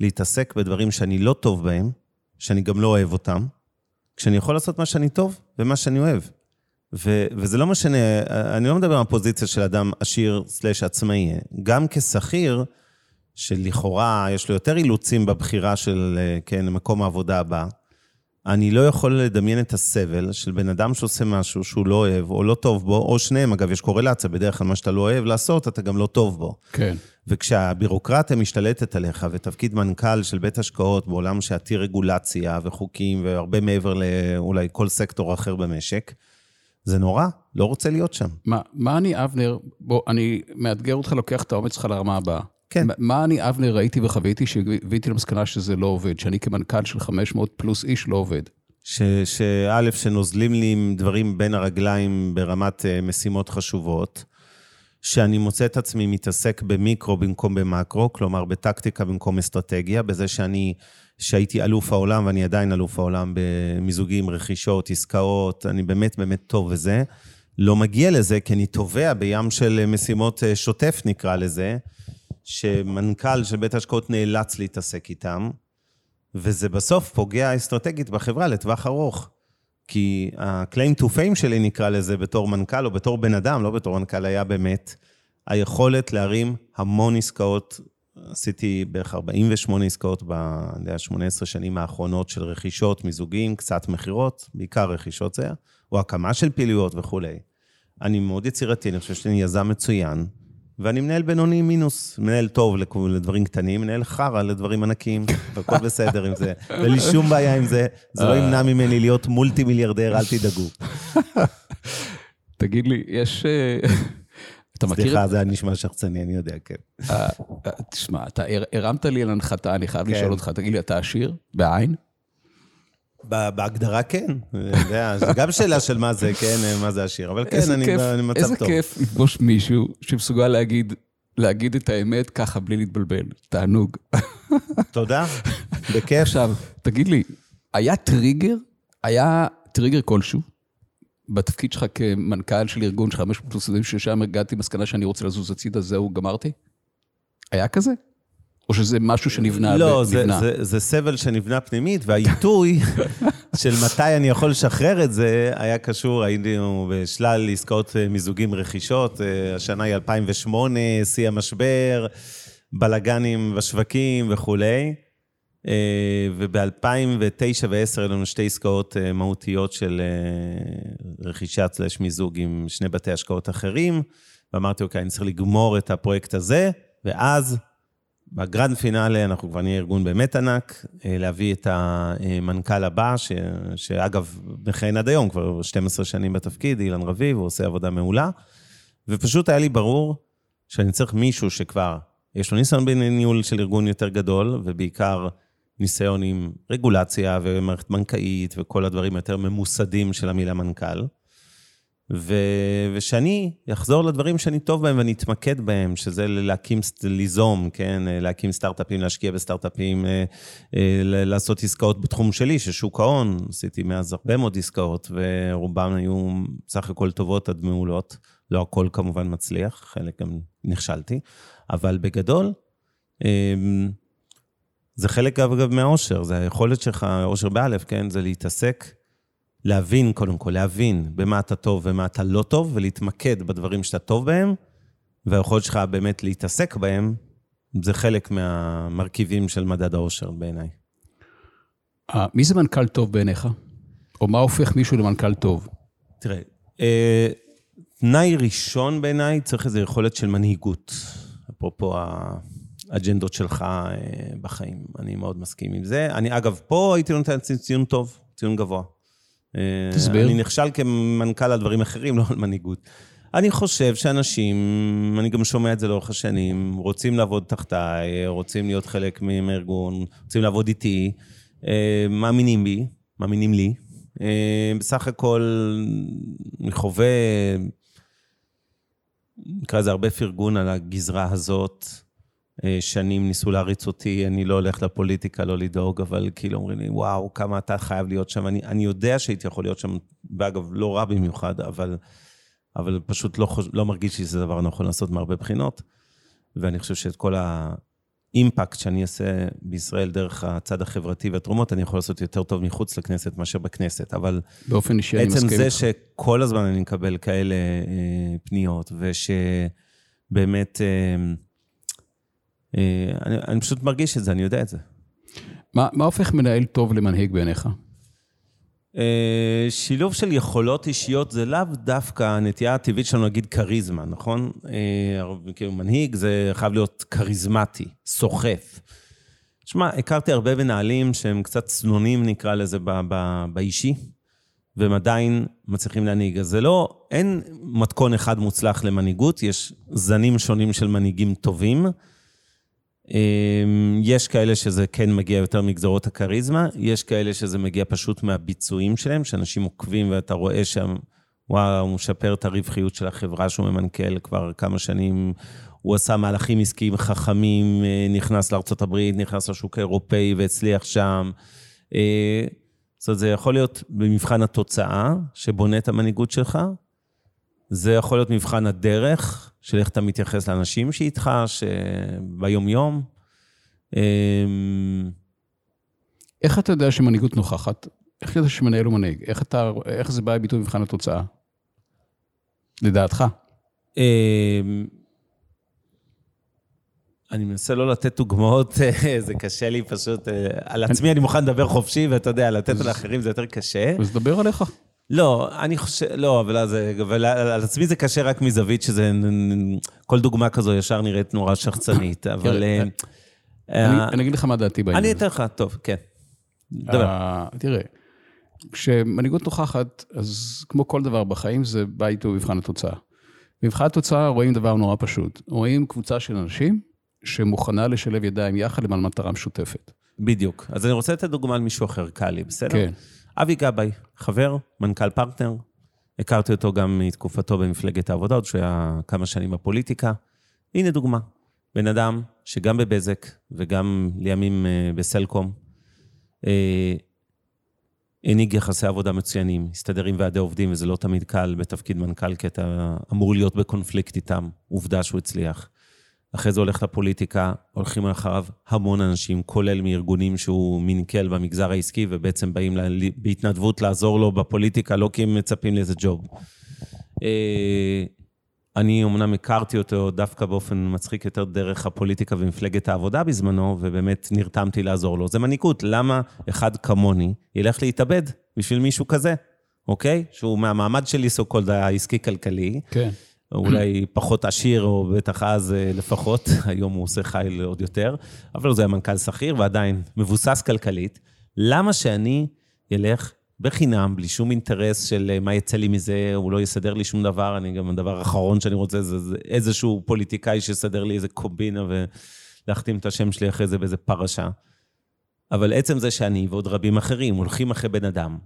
להתעסק בדברים שאני לא טוב בהם, שאני גם לא אוהב אותם, כשאני יכול לעשות מה שאני טוב ומה שאני אוהב? ו- וזה לא משנה, אני לא מדבר על פוזיציה של אדם עשיר סלש עצמאי. גם כשכיר, שלכאורה יש לו יותר אילוצים בבחירה של, כן, מקום העבודה הבא, אני לא יכול לדמיין את הסבל של בן אדם שעושה משהו שהוא לא אוהב, או לא טוב בו, או שניהם, אגב, יש קורלציה, בדרך כלל מה שאתה לא אוהב לעשות, אתה גם לא טוב בו. כן. וכשהבירוקרטיה משתלטת עליך, ותפקיד מנכ"ל של בית השקעות בעולם שעתיר רגולציה וחוקים, והרבה מעבר לאולי כל סקטור אחר במשק, זה נורא, לא רוצה להיות שם. מה, מה אני, אבנר, בוא, אני מאתגר אותך, לוקח את האומץ שלך לרמה הבאה. כן. מה אני, אבנר, ראיתי וחוויתי שהבאתי למסקנה שזה לא עובד, שאני כמנכ"ל של 500 פלוס איש לא עובד. שא', שנוזלים לי עם דברים בין הרגליים ברמת uh, משימות חשובות, שאני מוצא את עצמי מתעסק במיקרו במקום במקרו, כלומר בטקטיקה במקום אסטרטגיה, בזה שאני שהייתי אלוף העולם, ואני עדיין אלוף העולם במיזוגים, רכישות, עסקאות, אני באמת באמת טוב בזה. לא מגיע לזה, כי אני תובע בים של משימות אה, שוטף, נקרא לזה, שמנכ"ל של בית השקעות נאלץ להתעסק איתם, וזה בסוף פוגע אסטרטגית בחברה לטווח ארוך. כי ה-claim to fame שלי, נקרא לזה, בתור מנכ"ל או בתור בן אדם, לא בתור מנכ"ל, היה באמת היכולת להרים המון עסקאות עשיתי בערך 48 עסקאות ב-18 שנים האחרונות של רכישות, מיזוגים, קצת מכירות, בעיקר רכישות זה היה, או הקמה של פעילויות וכולי. אני מאוד יצירתי, אני חושב שאני יזם מצוין, ואני מנהל בינוני מינוס, מנהל טוב לדברים קטנים, מנהל חרא לדברים ענקיים, והכל בסדר עם זה. אין לי שום בעיה עם זה, זה לא ימנע ממני להיות מולטי מיליארדר, אל תדאגו. תגיד לי, יש... אה, אתה מכיר... סליחה, זה היה נשמע שחצני, אני יודע, כן. אה, אה, תשמע, אתה הרמת לי על הנחתה, אני חייב לשאול כן. אותך, תגיד לי, אתה עשיר? בעין? בהגדרה כן, זו גם שאלה של מה זה, כן, מה זה עשיר, אבל כן, אני במצב טוב. איזה כיף לפגוש מישהו שמסוגל להגיד, להגיד את האמת ככה בלי להתבלבל. תענוג. תודה, בכיף. עכשיו, תגיד לי, היה טריגר? היה טריגר כלשהו בתפקיד שלך כמנכ"ל של ארגון של 500 פלוסים, ששם הגעתי למסקנה שאני רוצה לזוז הצידה, זהו, גמרתי? היה כזה? או שזה משהו שנבנה? לא, זה, זה, זה סבל שנבנה פנימית, והעיתוי של מתי אני יכול לשחרר את זה, היה קשור, היינו בשלל עסקאות אה, מיזוגים רכישות, אה, השנה היא 2008, שיא המשבר, בלאגנים בשווקים וכולי. אה, וב-2009 ו-2010 היו לנו שתי עסקאות מהותיות של רכישה סלש מיזוג עם שני בתי השקעות אחרים, ואמרתי, אוקיי, אני צריך לגמור את הפרויקט הזה, ואז בגרנד פינאלי אנחנו כבר נהיה ארגון באמת ענק, להביא את המנכ"ל הבא, ש, שאגב, מכהן עד היום, כבר 12 שנים בתפקיד, אילן רביב, הוא עושה עבודה מעולה, ופשוט היה לי ברור שאני צריך מישהו שכבר יש לו ניסיון בניהול של ארגון יותר גדול, ובעיקר ניסיון עם רגולציה ומערכת בנקאית וכל הדברים היותר ממוסדים של המילה מנכ"ל. ו... ושאני אחזור לדברים שאני טוב בהם ואני אתמקד בהם, שזה להקים, ליזום, כן? להקים סטארט-אפים, להשקיע בסטארט-אפים, אה, אה, לעשות עסקאות בתחום שלי, ששוק ההון, עשיתי מאז הרבה מאוד עסקאות, ורובן היו סך הכל טובות עד מעולות. לא הכל כמובן מצליח, חלק גם נכשלתי, אבל בגדול, אמ, זה חלק אגב מהאושר, זה היכולת שלך, אושר באלף, כן? זה להתעסק להבין, קודם כל, להבין במה אתה טוב ומה אתה לא טוב, ולהתמקד בדברים שאתה טוב בהם, והיכולת שלך באמת להתעסק בהם, זה חלק מהמרכיבים של מדד האושר בעיניי. אה, מי זה מנכ"ל טוב בעיניך? או מה הופך מישהו למנכ"ל טוב? תראה, אה, תנאי ראשון בעיניי, צריך איזו יכולת של מנהיגות. אפרופו האג'נדות שלך אה, בחיים, אני מאוד מסכים עם זה. אני, אגב, פה הייתי נותן ציון טוב, ציון גבוה. אה, תסביר. אני נכשל כמנכ"ל על דברים אחרים, לא על מנהיגות. אני חושב שאנשים, אני גם שומע את זה לאורך השנים, רוצים לעבוד תחתיי, רוצים להיות חלק מהארגון, רוצים לעבוד איתי, אה, מאמינים בי, מאמינים לי. אה, בסך הכל, אני חווה, נקרא לזה הרבה פרגון על הגזרה הזאת. אה, שנים ניסו להריץ אותי, אני לא הולך לפוליטיקה, לא לדאוג, אבל כאילו אומרים לי, וואו, כמה אתה חייב להיות שם. אני, אני יודע שהייתי יכול להיות שם, ואגב, לא רע במיוחד, אבל, אבל פשוט לא, לא מרגיש לי שזה דבר נכון לעשות מהרבה בחינות. ואני חושב שאת כל האימפקט שאני אעשה בישראל דרך הצד החברתי והתרומות, אני יכול לעשות יותר טוב מחוץ לכנסת מאשר בכנסת. אבל... באופן אישי אני מסכים איתך. עצם זה שכל הזמן אני מקבל כאלה אה, פניות, ושבאמת... אה, אני, אני פשוט מרגיש את זה, אני יודע את זה. מה, מה הופך מנהל טוב למנהיג בעיניך? אה, שילוב של יכולות אישיות זה לאו דווקא הנטייה הטבעית שלנו להגיד כריזמה, נכון? אה, כאילו מנהיג זה חייב להיות כריזמטי, סוחף. שמע, הכרתי הרבה מנהלים שהם קצת צנונים, נקרא לזה, ב- ב- באישי, והם עדיין מצליחים להנהיג. אז זה לא, אין מתכון אחד מוצלח למנהיגות, יש זנים שונים של מנהיגים טובים. אמ, יש כאלה שזה כן מגיע יותר מגזרות הכריזמה, יש כאלה שזה מגיע פשוט מהביצועים שלהם, שאנשים עוקבים ואתה רואה שם, וואו, הוא משפר את הרווחיות של החברה שהוא ממנכ"ל כבר כמה שנים, הוא עשה מהלכים עסקיים חכמים, אה, נכנס לארה"ב, נכנס לשוק האירופאי והצליח שם. אה, זאת אומרת, זה יכול להיות במבחן התוצאה, שבונה את המנהיגות שלך, זה יכול להיות מבחן הדרך, של איך אתה מתייחס לאנשים שאיתך, שביום-יום. אמ, איך אתה יודע שמנהיגות נוכחת? איך אתה יודע שמנהל הוא מנהיג? איך, אתה, איך זה בא לביטוי במבחן התוצאה? לדעתך. אמ, אני מנסה לא לתת דוגמאות, זה קשה לי פשוט. אה, על עצמי אני מוכן לדבר חופשי, ואתה יודע, לתת על האחרים זה יותר קשה. אז דבר עליך. לא, אני חושב, לא, אבל, אז, אבל על עצמי זה קשה רק מזווית שזה, כל דוגמה כזו ישר נראית נורא שחצנית, אבל... אה, אה, אני אגיד לך מה דעתי בעניין הזה. אני אתן לך, טוב, כן. דבר. אה, תראה, כשמנהיגות נוכחת, אז כמו כל דבר בחיים, זה בא איתו מבחן התוצאה. במבחן התוצאה רואים דבר נורא פשוט. רואים קבוצה של אנשים שמוכנה לשלב ידיים יחד למען מטרה משותפת. בדיוק. אז אני רוצה לתת דוגמה על מישהו אחר, קל לי, בסדר? כן. אבי גבאי, חבר, מנכ"ל פרטנר. הכרתי אותו גם מתקופתו במפלגת העבודה, עוד שהוא היה כמה שנים בפוליטיקה. הנה דוגמה, בן אדם שגם בבזק וגם לימים אה, בסלקום, אה, הנהיג יחסי עבודה מצוינים, הסתדר עם ועדי עובדים, וזה לא תמיד קל בתפקיד מנכ"ל, כי אתה אמור להיות בקונפליקט איתם. עובדה שהוא הצליח. אחרי זה הולך לפוליטיקה, הולכים אחריו המון אנשים, כולל מארגונים שהוא מנכ"ל במגזר העסקי, ובעצם באים לה, בהתנדבות לעזור לו בפוליטיקה, לא כי הם מצפים לאיזה ג'וב. אה, אני אמנם הכרתי אותו דווקא באופן מצחיק יותר דרך הפוליטיקה ומפלגת העבודה בזמנו, ובאמת נרתמתי לעזור לו. זה מנהיגות, למה אחד כמוני ילך להתאבד בשביל מישהו כזה, אוקיי? שהוא מהמעמד שלי, סו קולד העסקי-כלכלי. כן. אולי פחות עשיר, או בטח אז אה, לפחות, היום הוא עושה חייל עוד יותר, אבל זה היה מנכ"ל שכיר ועדיין מבוסס כלכלית. למה שאני אלך בחינם, בלי שום אינטרס של אה, מה יצא לי מזה, הוא לא יסדר לי שום דבר, אני גם, הדבר האחרון שאני רוצה זה, זה איזשהו פוליטיקאי שיסדר לי איזה קומבינה ולהחתים את השם שלי אחרי זה באיזה פרשה. אבל עצם זה שאני ועוד רבים אחרים הולכים אחרי בן אדם,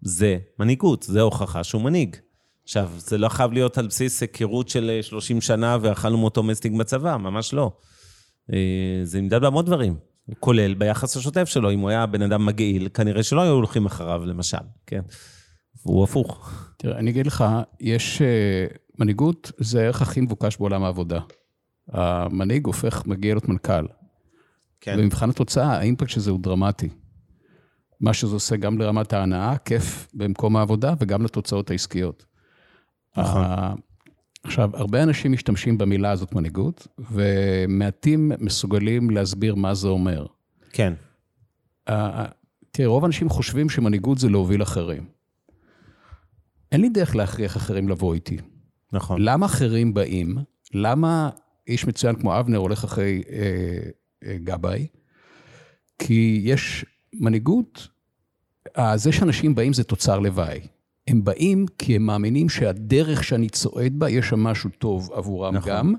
זה מנהיגות, זה הוכחה שהוא מנהיג. עכשיו, זה לא חייב להיות על בסיס היכרות של 30 שנה ואכלנו מאותו מסטיק בצבא, ממש לא. זה נמדד בהמון דברים, כולל ביחס השוטף שלו. אם הוא היה בן אדם מגעיל, כנראה שלא היו הולכים אחריו, למשל, כן? והוא הפוך. תראה, אני אגיד לך, יש... מנהיגות זה הערך הכי מבוקש בעולם העבודה. המנהיג הופך, מגיע להיות מנכ"ל. כן. במבחן התוצאה, האימפקט של זה הוא דרמטי. מה שזה עושה גם לרמת ההנאה, כיף במקום העבודה, וגם לתוצאות העסקיות. נכון. עכשיו, הרבה אנשים משתמשים במילה הזאת מנהיגות, ומעטים מסוגלים להסביר מה זה אומר. כן. תראה, רוב האנשים חושבים שמנהיגות זה להוביל אחרים. אין לי דרך להכריח אחרים לבוא איתי. נכון. למה אחרים באים? למה איש מצוין כמו אבנר הולך אחרי אה, אה, גבאי? כי יש מנהיגות, אה, זה שאנשים באים זה תוצר לוואי. הם באים כי הם מאמינים שהדרך שאני צועד בה, יש שם משהו טוב עבורם נכון. גם,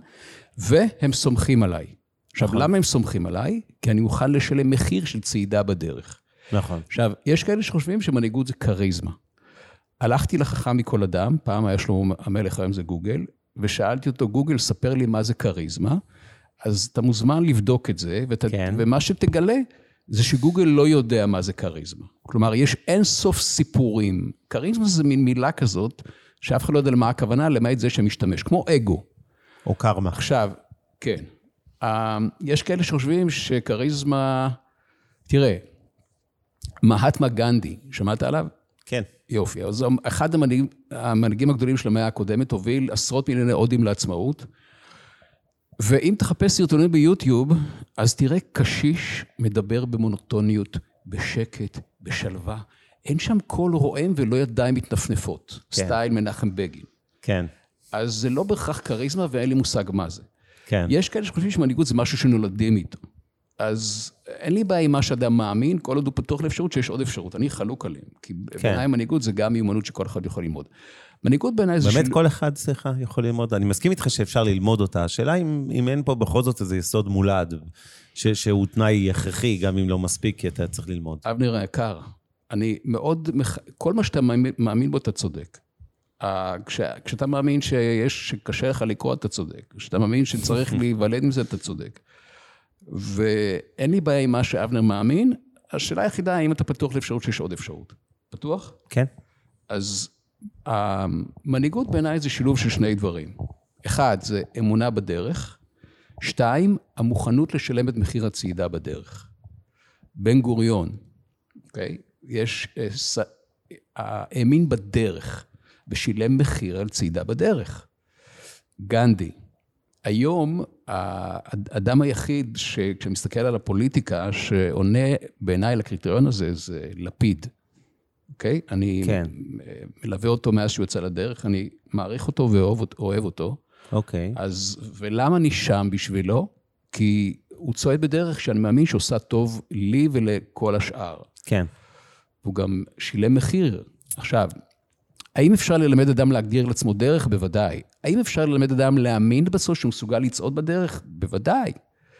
והם סומכים עליי. עכשיו, נכון. למה הם סומכים עליי? כי אני אוכל לשלם מחיר של צעידה בדרך. נכון. עכשיו, יש כאלה שחושבים שמנהיגות זה כריזמה. הלכתי לחכם מכל אדם, פעם היה שלמה המלך, היום זה גוגל, ושאלתי אותו, גוגל, ספר לי מה זה כריזמה. אז אתה מוזמן לבדוק את זה, ות... כן. ומה שתגלה זה שגוגל לא יודע מה זה כריזמה. כלומר, יש אין סוף סיפורים. כריזמה זה מין מילה כזאת, שאף אחד לא יודע למה הכוונה, למעט זה שמשתמש, כמו אגו. או קרמה. עכשיו, כן. אה, יש כאלה שחושבים שכריזמה... תראה, מהטמה גנדי, שמעת עליו? כן. יופי. אז אחד המנהיגים, המנהיגים הגדולים של המאה הקודמת הוביל עשרות מיליוני הודים לעצמאות. ואם תחפש סרטונים ביוטיוב, אז תראה קשיש מדבר במונוטוניות, בשקט, בשלווה. אין שם קול רועם ולא ידיים מתנפנפות. כן. סטייל מנחם בגין. כן. אז זה לא בהכרח כריזמה ואין לי מושג מה זה. כן. יש כאלה שחושבים שמנהיגות זה משהו שנולדים איתו. אז אין לי בעיה עם מה שאדם מאמין, כל עוד הוא פתוח לאפשרות שיש עוד אפשרות. אני חלוק עליהם. כי כן. בעיניי מנהיגות זה גם מיומנות שכל אחד יכול ללמוד. מנהיגות בעיניי זה... באמת של... כל אחד, סליחה, יכול ללמוד. אני מסכים איתך שאפשר ללמוד אותה. השאלה אם, אם אין פה בכל זאת איזה יסוד מולד, ש, שהוא תנאי הכרחי, גם אם לא מספיק, כי אתה צריך ללמוד. אבנר היקר, אני מאוד... כל מה שאתה מאמין, מאמין בו, אתה צודק. כש, כשאתה מאמין שיש, שקשה לך לקרוא, אתה צודק. כשאתה מאמין שצריך להיוולד עם זה, אתה צודק. ואין לי בעיה עם מה שאבנר מאמין, השאלה היחידה, האם אתה פתוח לאפשרות שיש עוד אפשרות. פתוח? כן. אז המנהיגות בעיניי זה שילוב של שני דברים. אחד, זה אמונה בדרך. שתיים, המוכנות לשלם את מחיר הצעידה בדרך. בן גוריון, אוקיי? יש, אה, האמין בדרך ושילם מחיר על צעידה בדרך. גנדי, היום, האדם היחיד שכשמסתכל על הפוליטיקה, שעונה בעיניי לקריטריון הזה, זה לפיד. אוקיי? אני כן. מלווה אותו מאז שהוא יצא לדרך, אני מעריך אותו ואוהב אותו. אוקיי. אז, ולמה אני שם בשבילו? כי הוא צועד בדרך שאני מאמין שעושה טוב לי ולכל השאר. כן. הוא גם שילם מחיר. עכשיו, האם אפשר ללמד אדם להגדיר לעצמו דרך? בוודאי. האם אפשר ללמד אדם להאמין בסוף שהוא מסוגל לצעוד בדרך? בוודאי.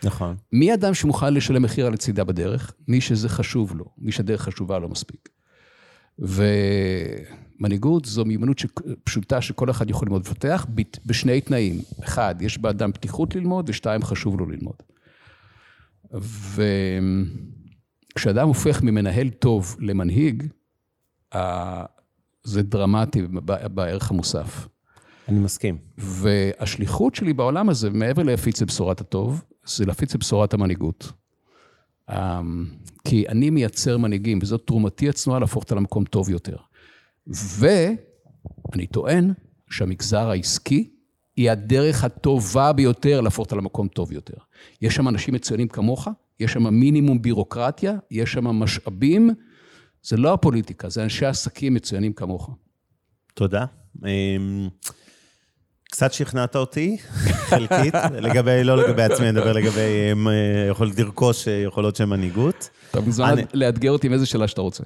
נכון. מי אדם שמוכן לשלם מחיר על הצידה בדרך? מי שזה חשוב לו, מי שהדרך חשובה לו מספיק. ומנהיגות זו מיומנות פשוטה שכל אחד יכול ללמוד ולפתח בשני תנאים. אחד, יש באדם פתיחות ללמוד, ושתיים, חשוב לו ללמוד. וכשאדם הופך ממנהל טוב למנהיג, זה דרמטי בערך המוסף. אני מסכים. והשליחות שלי בעולם הזה, מעבר להפיץ את בשורת הטוב, זה להפיץ את בשורת המנהיגות. אמ, כי אני מייצר מנהיגים, וזאת תרומתי הצנועה להפוך אותה למקום טוב יותר. ואני טוען שהמגזר העסקי היא הדרך הטובה ביותר להפוך אותה למקום טוב יותר. יש שם אנשים מצוינים כמוך, יש שם מינימום בירוקרטיה, יש שם משאבים. זה לא הפוליטיקה, זה אנשי עסקים מצוינים כמוך. תודה. אמ, קצת שכנעת אותי, חלקית, לגבי, לא לגבי עצמי, אני מדבר לגבי אמ, יכולת לרכוש אה, יכולות של מנהיגות. אתה מוזמן אני... לאתגר אותי עם איזה שאלה שאתה רוצה.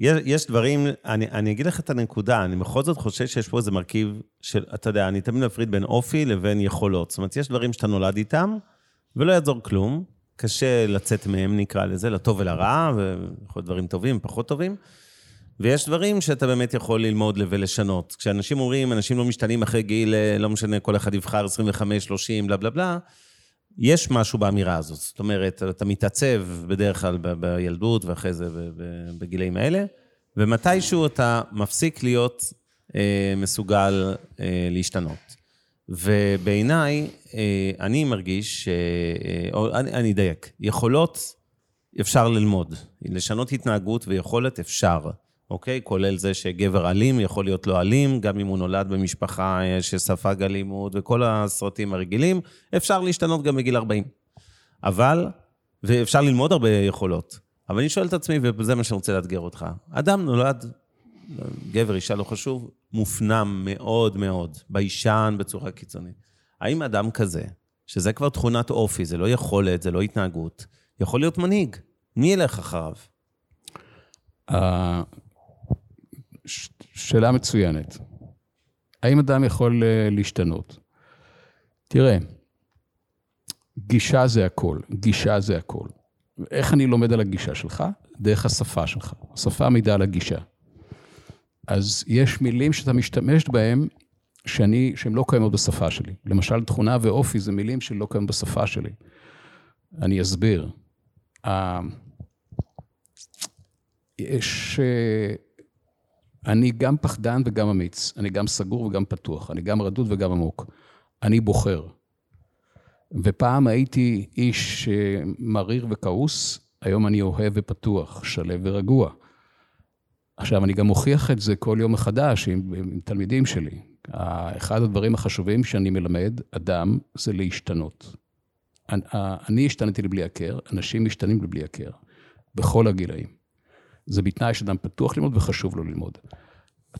יש, יש דברים, אני, אני אגיד לך את הנקודה, אני בכל זאת חושב שיש פה איזה מרכיב של, אתה יודע, אני תמיד מפריד בין אופי לבין יכולות. זאת אומרת, יש דברים שאתה נולד איתם, ולא יעזור כלום. קשה לצאת מהם, נקרא לזה, לטוב ולרע, ויכול להיות דברים טובים, פחות טובים. ויש דברים שאתה באמת יכול ללמוד ולשנות. כשאנשים אומרים, אנשים לא משתנים אחרי גיל, אה, לא משנה, כל אחד יבחר 25, 30, בלה בלה בלה, יש משהו באמירה הזאת. זאת אומרת, אתה מתעצב בדרך כלל בילדות ואחרי זה בגילאים האלה, ומתישהו אתה מפסיק להיות אה, מסוגל אה, להשתנות. ובעיניי, אה, אני מרגיש, אה, או אני, אני אדייק, יכולות אפשר ללמוד. לשנות התנהגות ויכולת אפשר. אוקיי? כולל זה שגבר אלים יכול להיות לא אלים, גם אם הוא נולד במשפחה אה, שספג אלימות וכל הסרטים הרגילים, אפשר להשתנות גם בגיל 40. אבל, ואפשר ללמוד הרבה יכולות, אבל אני שואל את עצמי, וזה מה שאני רוצה לאתגר אותך, אדם נולד, גבר, אישה, לא חשוב, מופנם מאוד מאוד, ביישן בצורה קיצונית. האם אדם כזה, שזה כבר תכונת אופי, זה לא יכולת, זה לא התנהגות, יכול להיות מנהיג? מי ילך אחריו? אה, שאלה מצוינת. האם אדם יכול אה, להשתנות? תראה, גישה זה הכל, גישה זה הכל. איך אני לומד על הגישה שלך? דרך השפה שלך. השפה מעידה על הגישה. אז יש מילים שאתה משתמש בהן, שאני, שהן לא קיימות בשפה שלי. למשל, תכונה ואופי זה מילים שלא קיימות בשפה שלי. אני אסביר. יש אה, אני גם פחדן וגם אמיץ, אני גם סגור וגם פתוח, אני גם רדוד וגם עמוק. אני בוחר. ופעם הייתי איש מריר וכעוס, היום אני אוהב ופתוח, שלב ורגוע. עכשיו, אני גם מוכיח את זה כל יום מחדש עם, עם תלמידים שלי. אחד הדברים החשובים שאני מלמד אדם זה להשתנות. אני השתנתי לבלי הכר, אנשים משתנים לבלי הכר, בכל הגילאים. זה בתנאי שאדם פתוח ללמוד וחשוב לו ללמוד.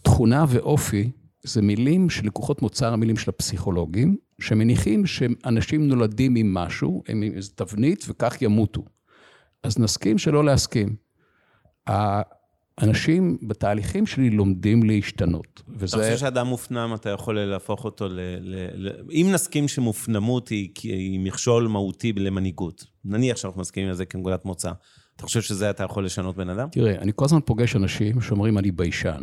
תכונה ואופי זה מילים שלקוחות מוצר המילים של הפסיכולוגים, שמניחים שאנשים נולדים עם משהו, עם איזו תבנית וכך ימותו. אז נסכים שלא להסכים. האנשים בתהליכים שלי לומדים להשתנות. וזה... אתה חושב שאדם מופנם, אתה יכול להפוך אותו ל... ל... ל... אם נסכים שמופנמות היא, היא מכשול מהותי למנהיגות, נניח שאנחנו מסכימים על זה כנקודת מוצא, אתה חושב שזה אתה יכול לשנות בן אדם? תראה, אני כל הזמן פוגש אנשים שאומרים, אני ביישן.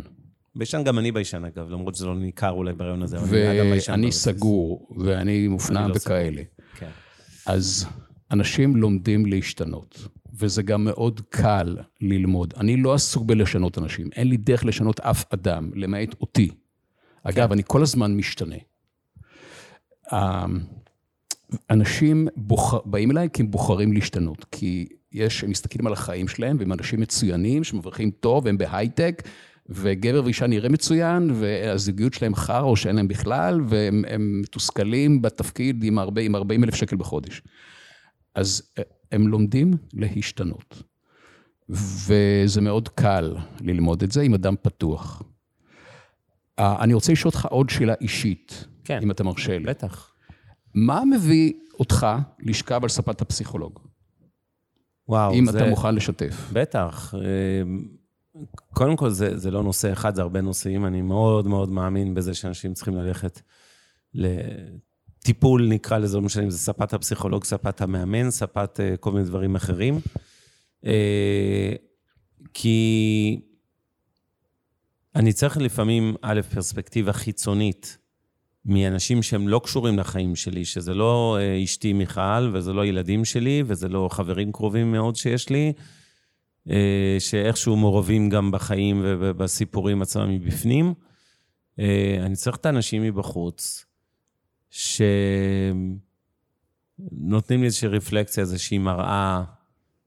ביישן גם אני ביישן, אגב, למרות שזה לא ניכר אולי בראיון הזה, ואני סגור, ואני מופנם לא וכאלה. כן. אז אנשים לומדים להשתנות, וזה גם מאוד קל ללמוד. אני לא עסוק בלשנות אנשים, אין לי דרך לשנות אף אדם, למעט אותי. אגב, כן. אני כל הזמן משתנה. אמ, אנשים בוח... באים אליי כי הם בוחרים להשתנות, כי יש, הם מסתכלים על החיים שלהם, והם אנשים מצוינים, שמברכים טוב, הם בהייטק, וגבר ואישה נראה מצוין, והזוגיות שלהם חרא או שאין להם בכלל, והם מתוסכלים בתפקיד עם, הרבה, עם 40 אלף שקל בחודש. אז אה, הם לומדים להשתנות. וזה מאוד קל ללמוד את זה עם אדם פתוח. אה, אני רוצה לשאול אותך עוד שאלה אישית, כן, אם אתה מרשה לי. בטח. מה מביא אותך לשכב על ספת הפסיכולוג? וואו, אם זה... אתה מוכן לשתף. בטח. אה, קודם כל, זה, זה לא נושא אחד, זה הרבה נושאים. אני מאוד מאוד מאמין בזה שאנשים צריכים ללכת לטיפול, נקרא לזה, לא משנה אם זה ספת הפסיכולוג, ספת המאמן, ספת אה, כל מיני דברים אחרים. אה, כי אני צריך לפעמים, א', פרספקטיבה חיצונית מאנשים שהם לא קשורים לחיים שלי, שזה לא אה, אשתי מיכל, וזה לא ילדים שלי, וזה לא חברים קרובים מאוד שיש לי, שאיכשהו מעורבים גם בחיים ובסיפורים עצמם מבפנים. אני צריך את האנשים מבחוץ, שנותנים לי איזושהי רפלקציה, איזושהי מראה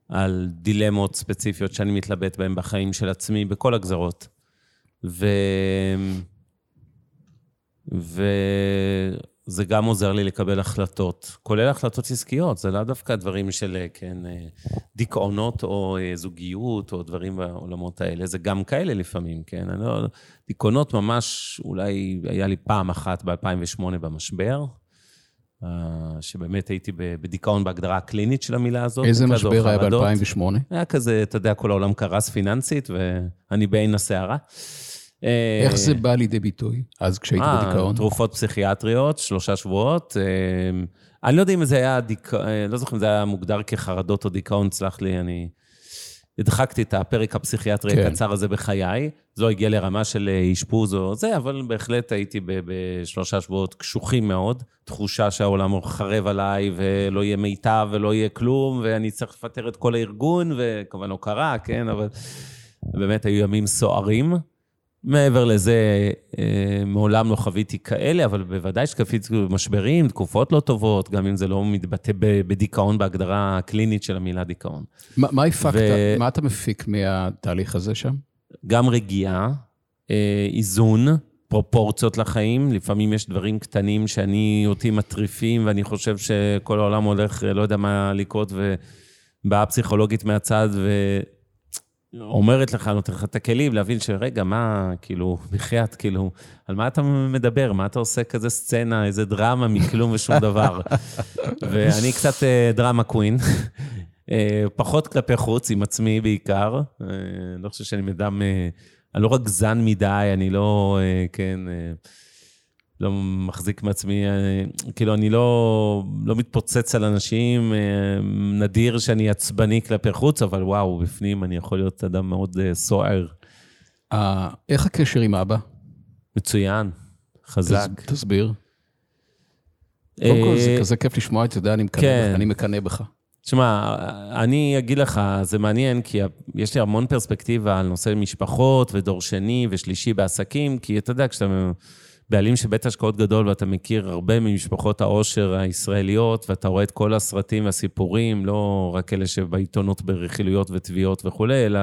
על דילמות ספציפיות שאני מתלבט בהן בחיים של עצמי, בכל הגזרות. ו... וזה גם עוזר לי לקבל החלטות, כולל החלטות עסקיות, זה לאו דווקא דברים של, כן, דיכאונות או אה, זוגיות או דברים בעולמות האלה, זה גם כאלה לפעמים, כן? אני לא... דיכאונות ממש, אולי היה לי פעם אחת ב-2008 במשבר, אה, שבאמת הייתי בדיכאון בהגדרה הקלינית של המילה הזאת. איזה משבר היה ב-2008? היה כזה, אתה יודע, כל העולם קרס פיננסית, ואני בעין הסערה. איך אה, זה בא לידי ביטוי, אז כשהיית אה, בדיכאון? תרופות פסיכיאטריות, שלושה שבועות. אה, אני לא יודע אם זה היה לא זוכר אם זה היה מוגדר כחרדות או דיכאון, סלח לי, אני... הדחקתי את הפרק הפסיכיאטרי כן. הקצר הזה בחיי. זה לא הגיע לרמה של אשפוז או זה, אבל בהחלט הייתי בשלושה שבועות קשוחים מאוד. תחושה שהעולם חרב עליי, ולא יהיה מיטב ולא יהיה כלום, ואני צריך לפטר את כל הארגון, וכמובן לא קרה, כן, אבל באמת היו ימים סוערים. מעבר לזה, אה, מעולם לא חוויתי כאלה, אבל בוודאי שחוויתי משברים, תקופות לא טובות, גם אם זה לא מתבטא בדיכאון בהגדרה הקלינית של המילה דיכאון. מה מה הפקת, ו- מה אתה מפיק מהתהליך הזה שם? גם רגיעה, אה, איזון, פרופורציות לחיים. לפעמים יש דברים קטנים שאני, אותי מטריפים, ואני חושב שכל העולם הולך, אה, לא יודע מה לקרות, ובאה פסיכולוגית מהצד, ואומרת לך, נותנת לך את הכלים להבין שרגע, מה, כאילו, בחייאת, כאילו, על מה אתה מדבר? מה אתה עושה כזה סצנה, איזה דרמה מכלום ושום דבר? ואני קצת אה, דרמה קווין. אה, פחות כלפי חוץ, עם עצמי בעיקר. אה, לא חושב שאני אדם, אני לא רק זן מדי, אני לא, כן, לא מחזיק מעצמי, אה, כאילו, אני לא, לא מתפוצץ על אנשים, אה, נדיר שאני עצבני כלפי חוץ, אבל וואו, בפנים אני יכול להיות אדם מאוד אה, סוער. איך הקשר עם אבא? מצוין, חזק. תס- תסביר. קודם כל, זה כזה כיף לשמוע, אתה יודע, אני מקנא כן. בך, אני מקנא בך. תשמע, אני אגיד לך, זה מעניין, כי יש לי המון פרספקטיבה על נושא משפחות ודור שני ושלישי בעסקים, כי אתה יודע, כשאתה בעלים של בית השקעות גדול ואתה מכיר הרבה ממשפחות העושר הישראליות, ואתה רואה את כל הסרטים והסיפורים, לא רק אלה שבעיתונות ברכילויות ותביעות וכולי, אלא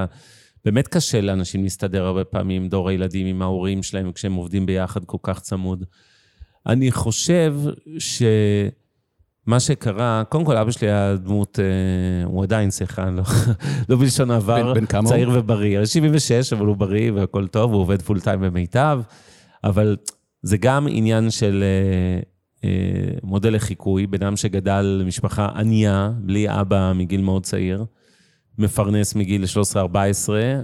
באמת קשה לאנשים להסתדר הרבה פעמים דור הילדים, עם ההורים שלהם, כשהם עובדים ביחד כל כך צמוד. אני חושב ש... מה שקרה, קודם כל, אבא שלי היה דמות, אה, הוא עדיין שיחה, לא, לא בלשון עבר, בן- בן כמה הוא? צעיר ובריא. הוא 76, אבל הוא בריא והכל טוב, הוא עובד פול טיים במיטב, אבל זה גם עניין של אה, אה, מודל לחיקוי, בן אדם שגדל למשפחה ענייה, בלי אבא מגיל מאוד צעיר, מפרנס מגיל 13-14 אה,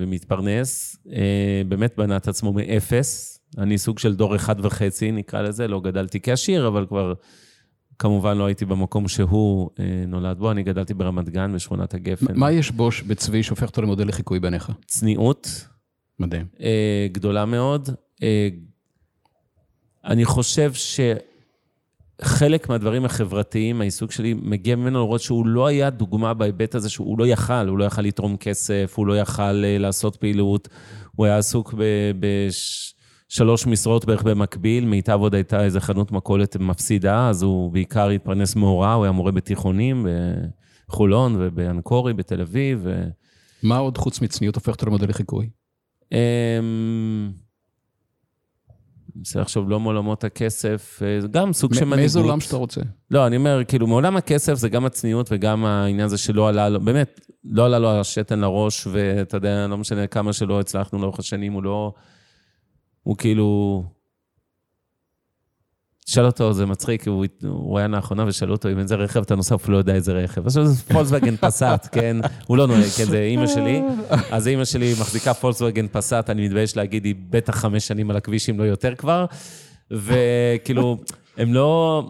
ומתפרנס, אה, באמת בנה את עצמו מאפס. אני סוג של דור אחד וחצי, נקרא לזה, לא גדלתי כעשיר, אבל כבר כמובן לא הייתי במקום שהוא אה, נולד בו, אני גדלתי ברמת גן, בשכונת הגפן. מה יש בו בצבי שהופך אותו למודל לחיקוי בעיניך? צניעות מדהים. אה, גדולה מאוד. אה, אני חושב שחלק מהדברים החברתיים, העיסוק שלי, מגיע ממנו לראות שהוא לא היה דוגמה בהיבט הזה שהוא לא יכל, הוא לא יכל לתרום כסף, הוא לא יכל אה, לעשות פעילות, הוא היה עסוק בשלוש משרות בערך במקביל, מיטב עוד הייתה איזה חנות מכולת מפסידה, אז הוא בעיקר התפרנס מהוראה, הוא היה מורה בתיכונים, בחולון ובאנקורי, בתל אביב. ו... מה עוד חוץ מצניעות הופך אותו למודל לחיקוי? מנסה לחשוב, לא מעולמות הכסף, אה, זה גם סוג של מנהיגות. מאיזה עולם שאתה רוצה. לא, אני אומר, כאילו, מעולם הכסף זה גם הצניעות וגם העניין הזה שלא עלה לו, באמת, לא עלה לו השתן לראש, ואתה יודע, לא משנה כמה שלא הצלחנו לאורך השנים, הוא לא... הוא כאילו... שאל אותו, זה מצחיק, הוא, הוא היה לאחרונה ושאלו אותו אם איזה רכב אתה נוסע, הוא לא יודע איזה רכב. עכשיו זה פולקסווגן פסאט, כן? הוא לא נוהג, כן, זה אימא שלי. אז אימא שלי מחזיקה פולקסווגן פסאט, אני מתבייש להגיד, היא בטח חמש שנים על הכביש, אם לא יותר כבר. וכאילו, הם לא...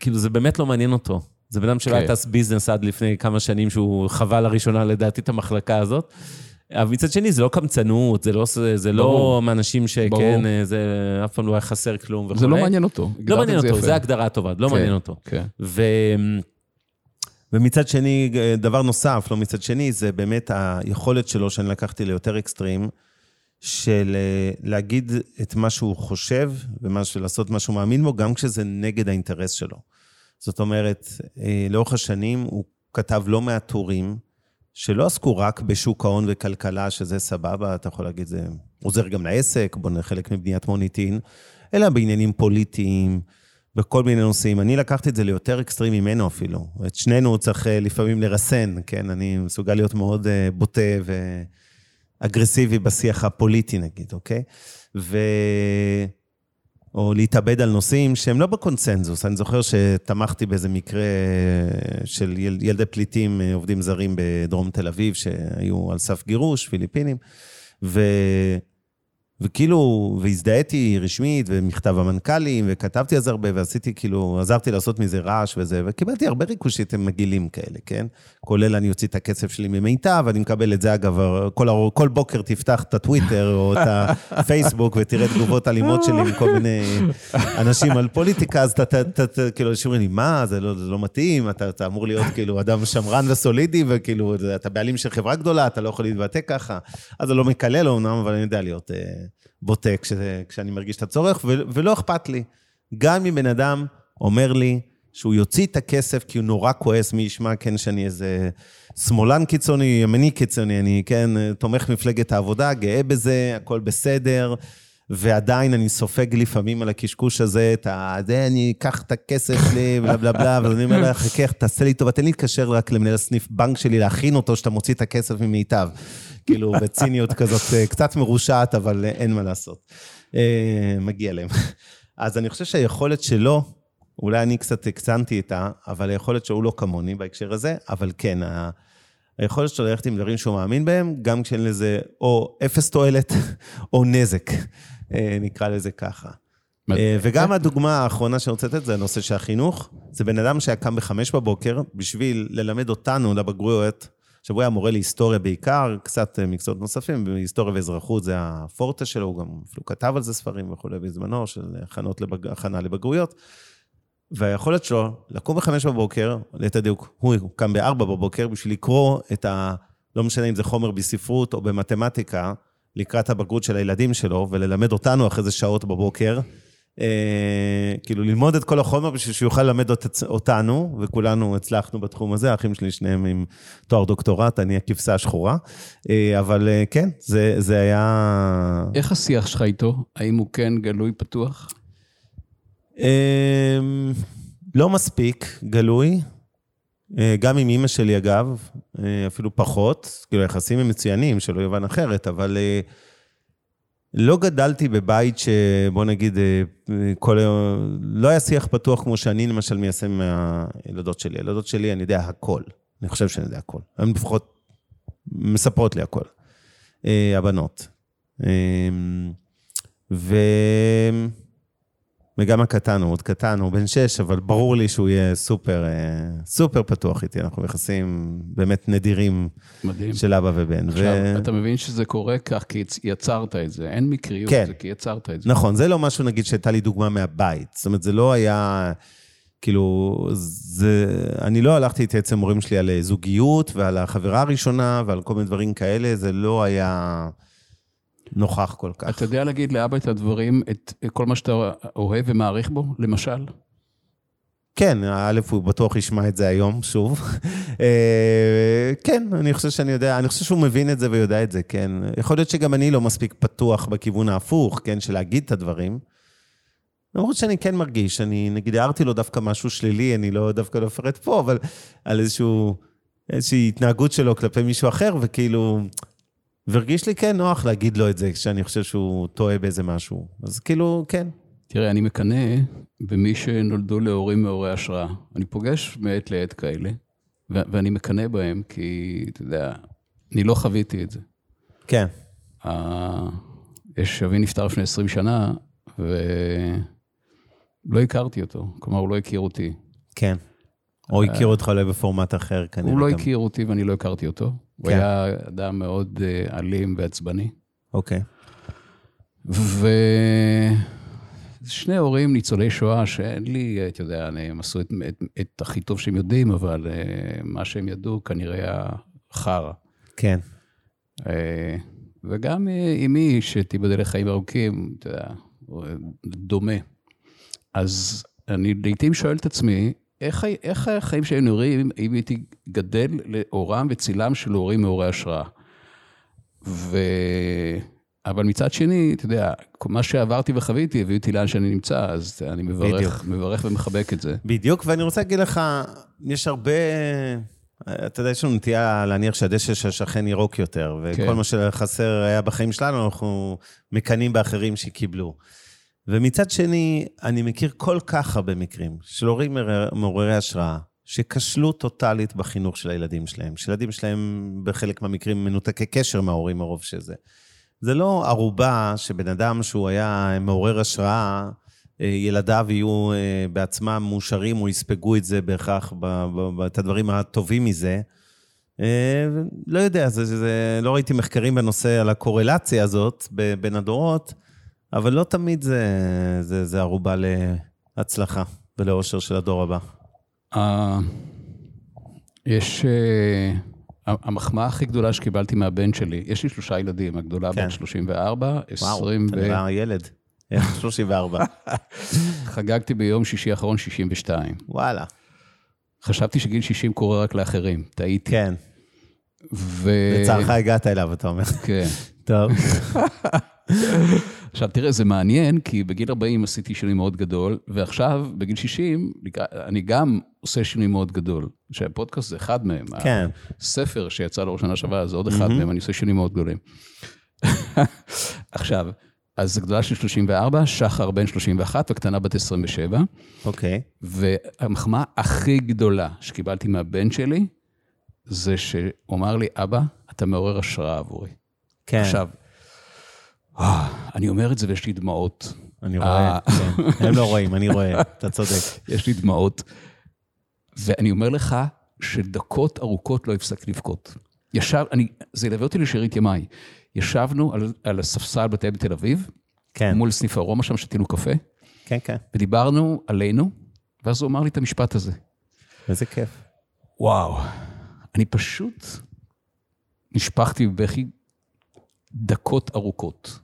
כאילו, זה באמת לא מעניין אותו. זה בן אדם שלא כן. היה טס ביזנס עד לפני כמה שנים, שהוא חווה לראשונה, לדעתי, את המחלקה הזאת. אבל מצד שני, זה לא קמצנות, זה לא, זה לא. מאנשים שכן, ברור. זה אף פעם לא היה חסר כלום וכו'. זה לא מעניין אותו. לא מעניין אותו. זה הגדרה טובה, לא כן, מעניין אותו. כן. ומצד שני, דבר נוסף, לא מצד שני, זה באמת היכולת שלו, שאני לקחתי ליותר אקסטרים, של אה, להגיד את מה שהוא חושב ולעשות מה שהוא מאמין בו, גם כשזה נגד האינטרס שלו. זאת אומרת, אה, לאורך השנים הוא כתב לא מעט טורים, שלא עסקו רק בשוק ההון וכלכלה, שזה סבבה, אתה יכול להגיד, זה עוזר גם לעסק, בונה חלק מבניית מוניטין, אלא בעניינים פוליטיים, בכל מיני נושאים. אני לקחתי את זה ליותר אקסטרים ממנו אפילו. את שנינו צריך אה, לפעמים לרסן, כן? אני מסוגל להיות מאוד אה, בוטה ואגרסיבי בשיח הפוליטי, נגיד, אוקיי? ו... או להתאבד על נושאים שהם לא בקונצנזוס. אני זוכר שתמכתי באיזה מקרה של יל, ילדי פליטים, אה, עובדים זרים בדרום תל אביב, שהיו על סף גירוש, פיליפינים, ו... וכאילו, והזדהיתי רשמית, ומכתב המנכ"לים, וכתבתי זה הרבה, ועשיתי כאילו, עזרתי לעשות מזה רעש וזה, וקיבלתי הרבה ריקושיטים מגעילים כאלה, כן? כולל אני אוציא את הכסף שלי ממיטב, אני מקבל את זה, אגב, כל, כל בוקר תפתח את הטוויטר או את הפייסבוק, ותראה תגובות אלימות שלי עם כל מיני אנשים על פוליטיקה, אז אתה, כאילו, אנשים אומרים לי, מה, זה לא, זה לא מתאים, אתה, אתה אמור להיות כאילו אדם שמרן וסולידי, וכאילו, אתה בעלים של חברה גדולה, אתה לא יכול להתבטא ככה. אז זה לא מקלל אומנם, אבל אני יודע להיות... בוטה כשזה, כשאני מרגיש את הצורך, ו- ולא אכפת לי. גם אם בן אדם אומר לי שהוא יוציא את הכסף כי הוא נורא כועס, מי ישמע, כן, שאני איזה שמאלן קיצוני, ימני קיצוני, אני, כן, תומך מפלגת העבודה, גאה בזה, הכל בסדר. ועדיין אני סופג לפעמים על הקשקוש הזה, את ה... זה, אני אקח את הכסף שלי, בלה בלה בלה, ואז אני אומר לך, חכה, תעשה לי טובה, תן לי להתקשר רק למנהל סניף בנק שלי, להכין אותו, שאתה מוציא את הכסף ממיטב. כאילו, בציניות כזאת, אה, קצת מרושעת, אבל אה, אין מה לעשות. אה, מגיע להם. אז אני חושב שהיכולת שלו, אולי אני קצת הקצנתי איתה, אבל היכולת שהוא לא כמוני בהקשר הזה, אבל כן, היכולת שלו ללכת עם דברים שהוא מאמין בהם, גם כשאין לזה או אפס תועלת או נזק, נקרא לזה ככה. וגם הדוגמה האחרונה שאני רוצה לתת זה הנושא של החינוך. זה בן אדם שהיה קם בחמש בבוקר בשביל ללמד אותנו לבגרויות, עכשיו, הוא היה מורה להיסטוריה בעיקר, קצת אה, מקצועות נוספים, בהיסטוריה ואזרחות זה הפורטה שלו, הוא גם אפילו כתב על זה ספרים וכולי בזמנו, של לבג... הכנה לבגרויות. והיכולת שלו לקום בחמש בבוקר, ליתר דיוק, הוא קם בארבע בבוקר בשביל לקרוא את ה... לא משנה אם זה חומר בספרות או במתמטיקה, לקראת הבגרות של הילדים שלו, וללמד אותנו אחרי זה שעות בבוקר. אה, כאילו ללמוד את כל החומר בשביל שהוא יוכל ללמד אותנו, וכולנו הצלחנו בתחום הזה, האחים שלי שניהם עם תואר דוקטורט, אני הכבשה השחורה. אה, אבל אה, כן, זה, זה היה... איך השיח שלך איתו? האם הוא כן גלוי פתוח? לא מספיק גלוי. גם עם אימא שלי, אגב, אפילו פחות. כאילו, היחסים הם מצוינים, שלא יובן אחרת, אבל... לא גדלתי בבית שבוא נגיד, אה, כל היום, לא היה שיח פתוח כמו שאני למשל מיישם מהילדות שלי. הילדות שלי, אני יודע הכל. אני חושב שאני יודע הכל. הן לפחות מספרות לי הכל. אה, הבנות. אה, ו... וגם הקטן, הוא עוד קטן, הוא בן שש, אבל ברור לי שהוא יהיה סופר, אה, סופר פתוח איתי. אנחנו יחסים באמת נדירים מדהים. של אבא ובן. עכשיו, ו... אתה מבין שזה קורה כך כי יצרת את זה, אין מקריות, כן. זה כי יצרת את זה. נכון, זה לא משהו, נגיד, שהייתה לי דוגמה מהבית. זאת אומרת, זה לא היה... כאילו, זה, אני לא הלכתי להתייעץ עם הורים שלי על זוגיות ועל החברה הראשונה ועל כל מיני דברים כאלה, זה לא היה... נוכח כל כך. אתה יודע להגיד לאבא את הדברים, את כל מה שאתה אוהב ומעריך בו, למשל? כן, א', הוא בטוח ישמע את זה היום, שוב. אה, כן, אני חושב שאני יודע, אני חושב שהוא מבין את זה ויודע את זה, כן. יכול להיות שגם אני לא מספיק פתוח בכיוון ההפוך, כן, של להגיד את הדברים. למרות שאני כן מרגיש, אני נגיד הערתי לו דווקא משהו שלילי, אני לא דווקא לא אפרט פה, אבל על איזשהו, איזושהי התנהגות שלו כלפי מישהו אחר, וכאילו, והרגיש לי כן נוח להגיד לו את זה, כשאני חושב שהוא טועה באיזה משהו. אז כאילו, כן. תראה, אני מקנא במי שנולדו להורים מעוררי השראה. אני פוגש מעת לעת כאלה, ו- ואני מקנא בהם, כי, אתה יודע, אני לא חוויתי את זה. כן. Uh, יש אבי נפטר לפני 20 שנה, ולא הכרתי אותו. כלומר, הוא לא הכיר אותי. כן. או הכיר אותך אולי בפורמט אחר, כנראה. הוא לא הכיר אותי ואני לא הכרתי אותו. הוא כן. היה אדם מאוד uh, אלים ועצבני. אוקיי. ושני הורים ניצולי שואה, שאין לי, אתה יודע, הם עשו את, את, את הכי טוב שהם יודעים, אבל uh, מה שהם ידעו כנראה היה חרא. כן. Uh, וגם אמי, שתיבדל לחיים ארוכים, אתה יודע, דומה. אז אני לעיתים שואל את עצמי, איך, איך החיים שהיו נראים אם הייתי גדל לאורם וצילם של הורים מעוררי השראה? ו... אבל מצד שני, אתה יודע, מה שעברתי וחוויתי הביא אותי לאן שאני נמצא, אז אני מברך, מברך ומחבק את זה. בדיוק, ואני רוצה להגיד לך, יש הרבה... אתה יודע, יש לנו נטייה להניח שהדשא של השכן ירוק יותר, וכל כן. מה שחסר היה בחיים שלנו, אנחנו מקנאים באחרים שקיבלו. ומצד שני, אני מכיר כל כך הרבה מקרים של הורים מעוררי השראה, שכשלו טוטאלית בחינוך של הילדים שלהם, שילדים שלהם בחלק מהמקרים מנותקי קשר מההורים מרוב שזה. זה לא ערובה שבן אדם שהוא היה מעורר השראה, אה, ילדיו יהיו אה, בעצמם מאושרים או יספגו את זה בהכרח, את הדברים הטובים מזה. אה, לא יודע, זה, זה, לא ראיתי מחקרים בנושא על הקורלציה הזאת בין הדורות, אבל לא תמיד זה, זה, זה ערובה להצלחה ולאושר של הדור הבא. יש... המחמאה הכי גדולה שקיבלתי מהבן שלי, יש לי שלושה ילדים, הגדולה כן. בת 34, 20 וואו, ו... אתה נראה ילד. איך 34? חגגתי ביום שישי האחרון 62. וואלה. חשבתי שגיל 60 קורה רק לאחרים, טעיתי. כן. ו... לצערך הגעת אליו, אתה אומר. כן. טוב. עכשיו, תראה, זה מעניין, כי בגיל 40 עשיתי שינוי מאוד גדול, ועכשיו, בגיל 60, אני גם עושה שינוי מאוד גדול. שהפודקאסט זה אחד מהם. כן. הספר שיצא לאור שנה שעברה זה עוד אחד מהם, אני עושה שינויים מאוד גדולים. עכשיו, אז גדולה של 34, שחר בן 31 וקטנה בת 27. אוקיי. והמחמאה הכי גדולה שקיבלתי מהבן שלי, זה שהוא אמר לי, אבא, אתה מעורר השראה עבורי. כן. עכשיו, אני אומר את זה ויש לי דמעות. אני רואה, אה. כן. הם לא רואים, אני רואה, אתה צודק. יש לי דמעות. ואני אומר לך שדקות ארוכות לא הפסק לבכות. ישב, אני, זה ילווה אותי לשארית ימיי. ישבנו על, על הספסל בתי בתל אביב, כן. מול סניף ארומה, שם שתינו קפה. כן, כן. ודיברנו עלינו, ואז הוא אמר לי את המשפט הזה. איזה כיף. וואו, אני פשוט נשפכתי בבכי דקות ארוכות.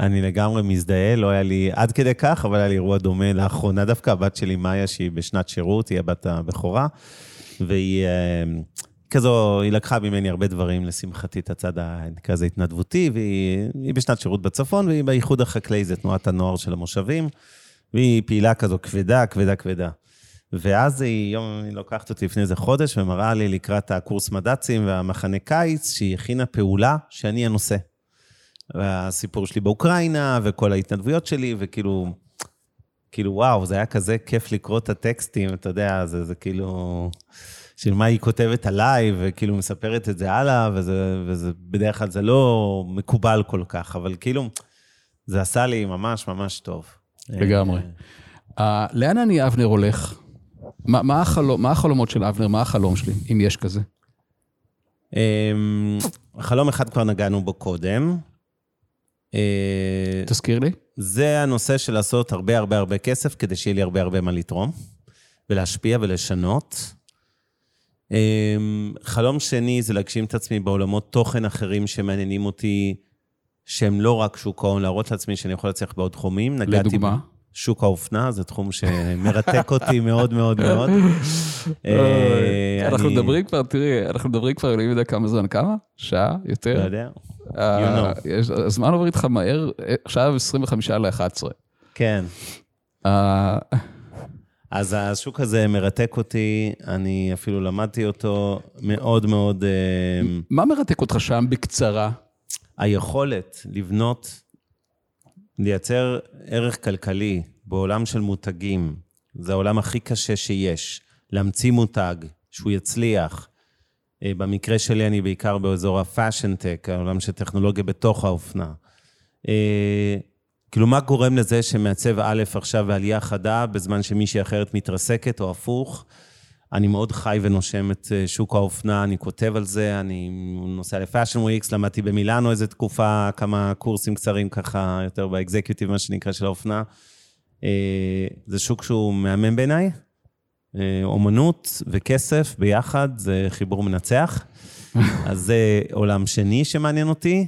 אני לגמרי מזדהה, לא היה לי עד כדי כך, אבל היה לי אירוע דומה לאחרונה דווקא, הבת שלי מאיה, שהיא בשנת שירות, היא הבת הבכורה, והיא אה, כזו, היא לקחה ממני הרבה דברים, לשמחתי, את הצד, לזה התנדבותי, והיא בשנת שירות בצפון, והיא באיחוד החקלאי, זה תנועת הנוער של המושבים, והיא פעילה כזו כבדה, כבדה, כבדה. ואז היא, יום, היא לוקחת אותי לפני איזה חודש ומראה לי לקראת הקורס מד"צים והמחנה קיץ, שהיא הכינה פעולה שאני הנושא. והסיפור שלי באוקראינה, וכל ההתנדבויות שלי, וכאילו, כאילו, וואו, זה היה כזה כיף לקרוא את הטקסטים, אתה יודע, זה, זה כאילו, של מה היא כותבת עליי, וכאילו מספרת את זה הלאה, וזה, וזה בדרך כלל זה לא מקובל כל כך, אבל כאילו, זה עשה לי ממש ממש טוב. לגמרי. Uh, לאן אני, אבנר, הולך? מה, מה, החלום, מה החלומות של אבנר? מה החלום שלי, אם יש כזה? Um, חלום אחד כבר נגענו בו קודם. אה, תזכיר לי. זה הנושא של לעשות הרבה הרבה הרבה כסף, כדי שיהיה לי הרבה הרבה מה לתרום, ולהשפיע ולשנות. אה, חלום שני זה להגשים את עצמי בעולמות תוכן אחרים שמעניינים אותי, שהם לא רק שוק ההון, להראות לעצמי שאני יכול להצליח בעוד תחומים. לדוגמה? שוק האופנה, זה תחום שמרתק אותי מאוד מאוד מאוד. אה, אנחנו מדברים כבר, תראי, אנחנו מדברים כבר, אני יודע כמה זמן, כמה? שעה? יותר? לא יודע. אה, הזמן עובר איתך מהר, עכשיו 25 ל-11. כן. אה, אז השוק הזה מרתק אותי, אני אפילו למדתי אותו מאוד מאוד... מה מרתק אותך שם בקצרה? היכולת לבנות לייצר ערך כלכלי בעולם של מותגים, זה העולם הכי קשה שיש. להמציא מותג, שהוא יצליח. אה, במקרה שלי אני בעיקר באזור ה fashion-tech, העולם של טכנולוגיה בתוך האופנה. אה, כאילו, מה גורם לזה שמעצב א' עכשיו בעלייה חדה, בזמן שמישהי אחרת מתרסקת, או הפוך? אני מאוד חי ונושם את אה, שוק האופנה, אני כותב על זה, אני נוסע ל fashion weeks, למדתי במילאנו איזה תקופה, כמה קורסים קצרים ככה, יותר ב executive, מה שנקרא, של האופנה. אה, זה שוק שהוא מהמם בעיניי. אה, אומנות וכסף ביחד זה חיבור מנצח. אז זה עולם שני שמעניין אותי.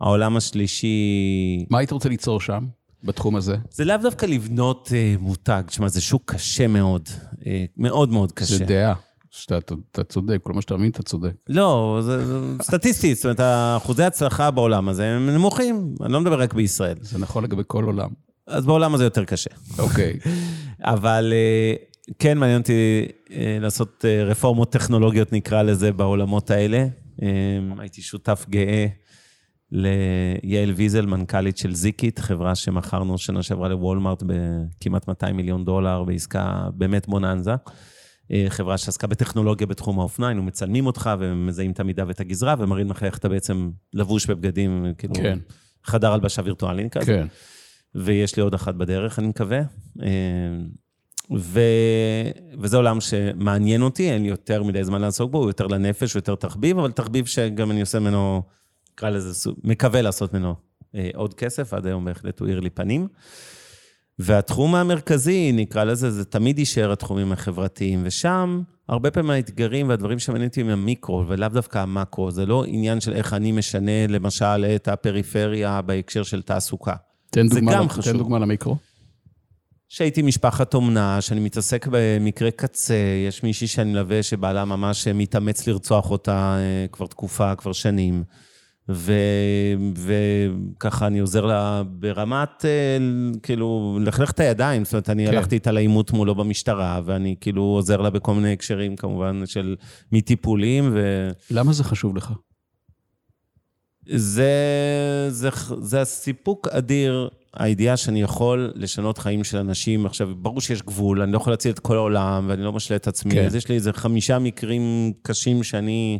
העולם השלישי... מה היית רוצה ליצור שם? בתחום הזה? זה לאו דווקא לבנות uh, מותג, תשמע, זה שוק קשה מאוד, uh, מאוד מאוד קשה. זה דעה. שאתה אתה צודק, כל מה שאתה מבין, אתה צודק. לא, זה, זה סטטיסטית, זאת אומרת, אחוזי הצלחה בעולם הזה הם נמוכים, אני לא מדבר רק בישראל. זה נכון לגבי כל עולם. אז בעולם הזה יותר קשה. אוקיי. אבל uh, כן מעניין אותי uh, לעשות uh, רפורמות טכנולוגיות, נקרא לזה, בעולמות האלה. Uh, הייתי שותף גאה ליעל ויזל, מנכ"לית של זיקית, חברה שמכרנו שנה שעברה לוולמארט בכמעט 200 מיליון דולר, בעסקה באמת בוננזה. אה, חברה שעסקה בטכנולוגיה בתחום האופנה, היינו מצלמים אותך ומזהים את המידה ואת הגזרה, ומראים לך איך אתה בעצם לבוש בבגדים, כאילו, כן. חדר הלבשה וירטואלי כזה. כן. ויש לי עוד אחת בדרך, אני מקווה. אה, ו... וזה עולם שמעניין אותי, אין לי יותר מדי זמן לעסוק בו, הוא יותר לנפש, הוא יותר תחביב, אבל תחביב שגם אני עושה ממנו, נקרא לזה, מקווה לעשות ממנו אה, עוד כסף, עד היום בהחלט הוא האיר לי פנים. והתחום המרכזי, נקרא לזה, זה תמיד יישאר התחומים החברתיים, ושם הרבה פעמים האתגרים והדברים שמעניינים אותי הם המיקרו, ולאו דווקא המקרו. זה לא עניין של איך אני משנה, למשל, את הפריפריה בהקשר של תעסוקה. תן זה דוגמה, גם תן חשוב. דוגמה למיקרו. שהייתי משפחת אומנה, שאני מתעסק במקרה קצה, יש מישהי שאני מלווה שבעלה ממש מתאמץ לרצוח אותה אה, כבר תקופה, כבר שנים. ו, וככה אני עוזר לה ברמת, אה, כאילו, לכלך את הידיים, זאת אומרת, אני כן. הלכתי איתה לעימות מולו במשטרה, ואני כאילו עוזר לה בכל מיני הקשרים, כמובן, של מטיפולים, ו... למה זה חשוב לך? זה, זה, זה סיפוק אדיר, הידיעה שאני יכול לשנות חיים של אנשים. עכשיו, ברור שיש גבול, אני לא יכול להציל את כל העולם, ואני לא משלה את עצמי. כן. אז יש לי איזה חמישה מקרים קשים שאני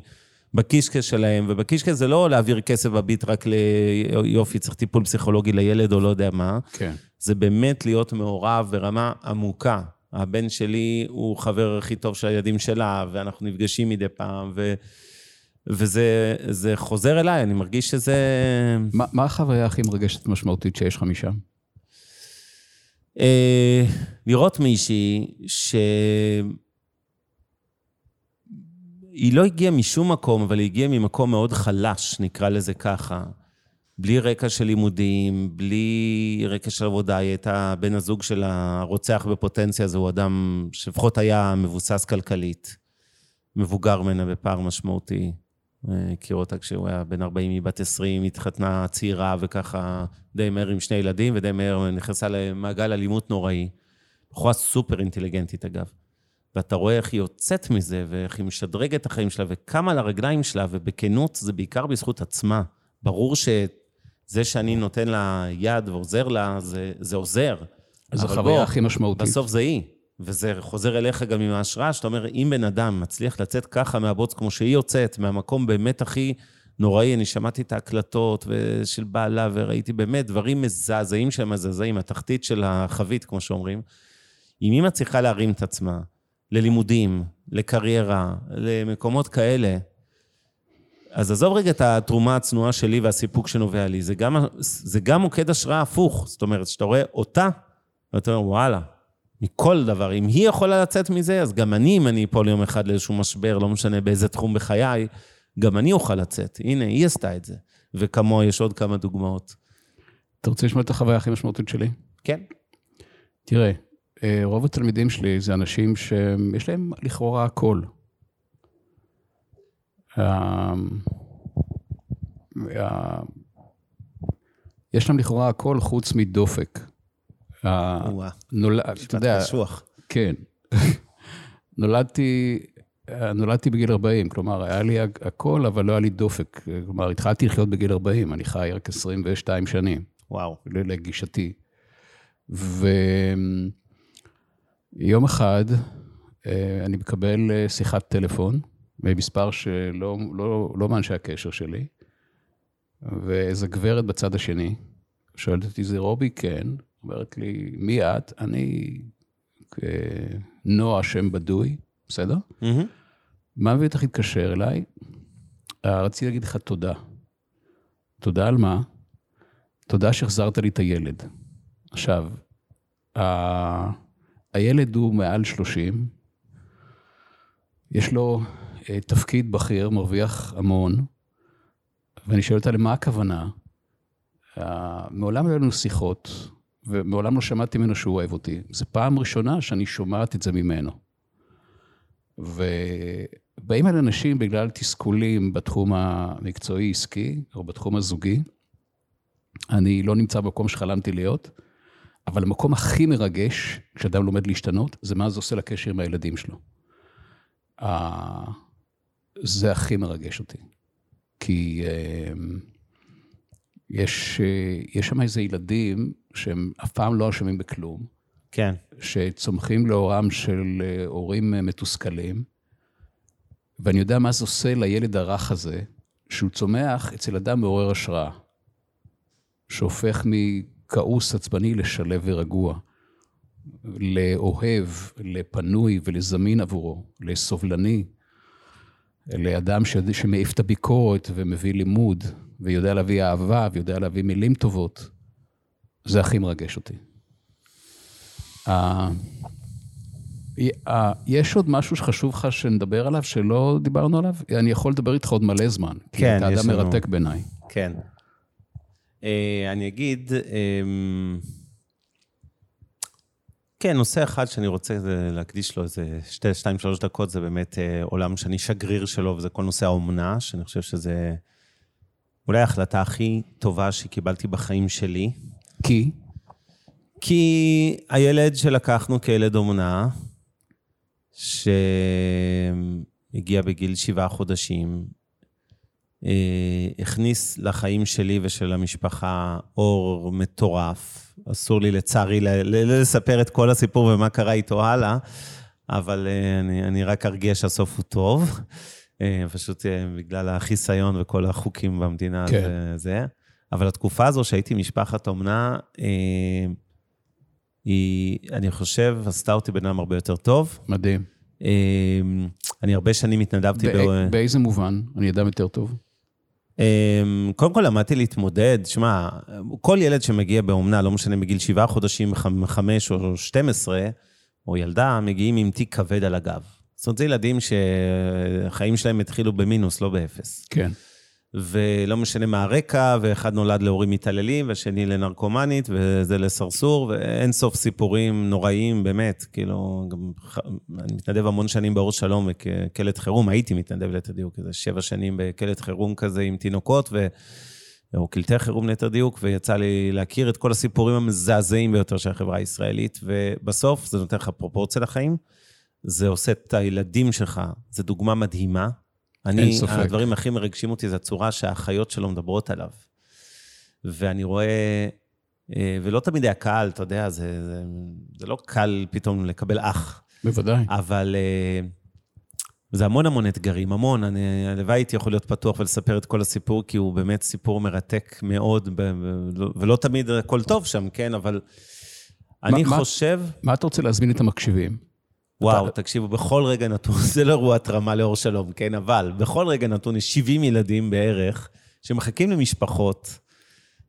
בקישקע שלהם, ובקישקע זה לא להעביר כסף בביט רק ליופי, צריך טיפול פסיכולוגי לילד או לא יודע מה. כן. זה באמת להיות מעורב ברמה עמוקה. הבן שלי הוא חבר הכי טוב של הילדים שלה, ואנחנו נפגשים מדי פעם, ו... וזה זה חוזר אליי, אני מרגיש שזה... מה, מה החוויה הכי מרגשת ומשמעותית שיש לך משם? אה, לראות מישהי ש... היא לא הגיעה משום מקום, אבל היא הגיעה ממקום מאוד חלש, נקרא לזה ככה. בלי רקע של לימודים, בלי רקע של עבודה, היא הייתה בן הזוג של הרוצח בפוטנציה, זה הוא אדם שלפחות היה מבוסס כלכלית. מבוגר ממנה בפער משמעותי. אה, הכיר אותה כשהוא היה בן 40, היא בת 20, התחתנה צעירה וככה די מהר עם שני ילדים, ודי מהר נכנסה למעגל אלימות נוראי. בחורה סופר אינטליגנטית אגב. ואתה רואה איך היא יוצאת מזה, ואיך היא משדרגת את החיים שלה, וקמה על הרגליים שלה, ובכנות זה בעיקר בזכות עצמה. ברור שזה שאני נותן לה יד ועוזר לה, זה, זה עוזר. זו החוויה בוא, הכי משמעותית. בסוף זה היא. וזה חוזר אליך גם עם ההשראה, שאתה אומר, אם בן אדם מצליח לצאת ככה מהבוץ כמו שהיא יוצאת, מהמקום באמת הכי נוראי, אני שמעתי את ההקלטות של בעלה, וראיתי באמת דברים מזעזעים שהם מזעזעים, התחתית של החבית, כמו שאומרים. אם היא מצליחה להרים את עצמה ללימודים, לקריירה, למקומות כאלה, אז עזוב רגע את התרומה הצנועה שלי והסיפוק שנובע לי, זה גם, זה גם מוקד השראה הפוך. זאת אומרת, כשאתה רואה אותה, ואתה אומר, וואלה, מכל דבר. אם היא יכולה לצאת מזה, אז גם אני, אם אני אפול יום אחד לאיזשהו משבר, לא משנה באיזה תחום בחיי, גם אני אוכל לצאת. הנה, היא עשתה את זה. וכמוה יש עוד כמה דוגמאות. אתה רוצה לשמוע את החוויה הכי משמעותית שלי? כן. תראה, אה, רוב התלמידים שלי זה אנשים שיש להם לכאורה הכל. אה, אה, יש להם לכאורה הכל חוץ מדופק. אה, נולד, אתה משפט יודע, קשוח. כן. נולדתי, נולדתי בגיל 40, כלומר, היה לי הכל, אבל לא היה לי דופק. כלומר, התחלתי לחיות בגיל 40, אני חי רק 22 שנים, וואו. לגישתי. ויום אחד אה, אני מקבל אה, שיחת טלפון ממספר שלא לא, לא מאנשי הקשר שלי, ואיזו גברת בצד השני שואלת אותי, זה רובי? כן. אומרת לי, מי את? אני אה, נועה שם בדוי, בסדר? מהמם. מה מביא אותך להתקשר אליי? רציתי להגיד לך תודה. תודה על מה? תודה שהחזרת לי את הילד. עכשיו, ה- הילד הוא מעל 30, יש לו אה, תפקיד בכיר, מרוויח המון, ואני שואל אותה, למה הכוונה? אה, מעולם לא היו לנו שיחות, ומעולם לא שמעתי ממנו שהוא אוהב אותי. זו פעם ראשונה שאני שומעת את זה ממנו. ובאים אל אנשים בגלל תסכולים בתחום המקצועי-עסקי, או בתחום הזוגי. אני לא נמצא במקום שחלמתי להיות, אבל המקום הכי מרגש, כשאדם לומד להשתנות, זה מה זה עושה לקשר עם הילדים שלו. זה הכי מרגש אותי. כי אה, יש, אה, יש שם איזה ילדים שהם אף פעם לא אשמים בכלום, כן. שצומחים לאורם של אה, הורים אה, מתוסכלים, ואני יודע מה זה עושה לילד הרך הזה, שהוא צומח אצל אדם מעורר השראה. שהופך מכעוס עצבני לשלב ורגוע, לאוהב, לפנוי ולזמין עבורו, לסובלני, לאדם שמעיף את הביקורת ומביא לימוד, ויודע להביא אהבה, ויודע להביא מילים טובות. זה הכי מרגש אותי. יש עוד משהו שחשוב לך שנדבר עליו, שלא דיברנו עליו? אני יכול לדבר איתך עוד מלא זמן. כן, יש לנו. כי אתה אדם מרתק בעיניי. כן. אה, אני אגיד, אמ, כן, נושא אחד שאני רוצה להקדיש לו איזה שתי, שתיים, שלוש דקות, זה באמת אה, עולם שאני שגריר שלו, וזה כל נושא האומנה, שאני חושב שזה אולי ההחלטה הכי טובה שקיבלתי בחיים שלי. כי? כי הילד שלקחנו כילד אומנה, שהגיע בגיל שבעה חודשים, הכניס לחיים שלי ושל המשפחה אור מטורף. אסור לי, לצערי, לספר את כל הסיפור ומה קרה איתו הלאה, אבל אה, אני, אני רק ארגיע שהסוף הוא טוב. אה, פשוט בגלל החיסיון וכל החוקים במדינה, כן. זה, זה. אבל התקופה הזו שהייתי משפחת אומנה, היא, אני חושב, עשתה אותי בן אדם הרבה יותר טוב. מדהים. אני הרבה שנים התנדבתי... בא, ב... באיזה מובן? אני אדם יותר טוב. אמ, קודם כל למדתי להתמודד. שמע, כל ילד שמגיע באומנה, לא משנה מגיל שבעה חודשים, חמש או 12, או ילדה, מגיעים עם תיק כבד על הגב. זאת אומרת, זה ילדים שהחיים שלהם התחילו במינוס, לא באפס. כן. ולא משנה מה הרקע, ואחד נולד להורים מתעללים, והשני לנרקומנית, וזה לסרסור, ואין סוף סיפורים נוראיים, באמת. כאילו, גם, אני מתנדב המון שנים באור שלום כקלט חירום, הייתי מתנדב ליתר דיוק, איזה שבע שנים בקלט חירום כזה עם תינוקות, ו... או קלטי חירום ליתר דיוק, ויצא לי להכיר את כל הסיפורים המזעזעים ביותר של החברה הישראלית, ובסוף זה נותן לך פרופורציה לחיים, זה עושה את הילדים שלך, זו דוגמה מדהימה. אני, הדברים הכי מרגשים אותי זה הצורה שהאחיות שלו מדברות עליו. ואני רואה, אה, ולא תמיד היה קל, אתה יודע, זה, זה, זה לא קל פתאום לקבל אח. בוודאי. אבל אה, זה המון המון אתגרים, המון. אני, הלוואי הייתי יכול להיות פתוח ולספר את כל הסיפור, כי הוא באמת סיפור מרתק מאוד, ולא תמיד הכל טוב שם, כן? אבל אני מה, חושב... מה אתה רוצה להזמין את המקשיבים? וואו, אתה... תקשיבו, בכל רגע נתון, זה לא אירוע התרמה לאור שלום, כן? אבל בכל רגע נתון יש 70 ילדים בערך שמחכים למשפחות,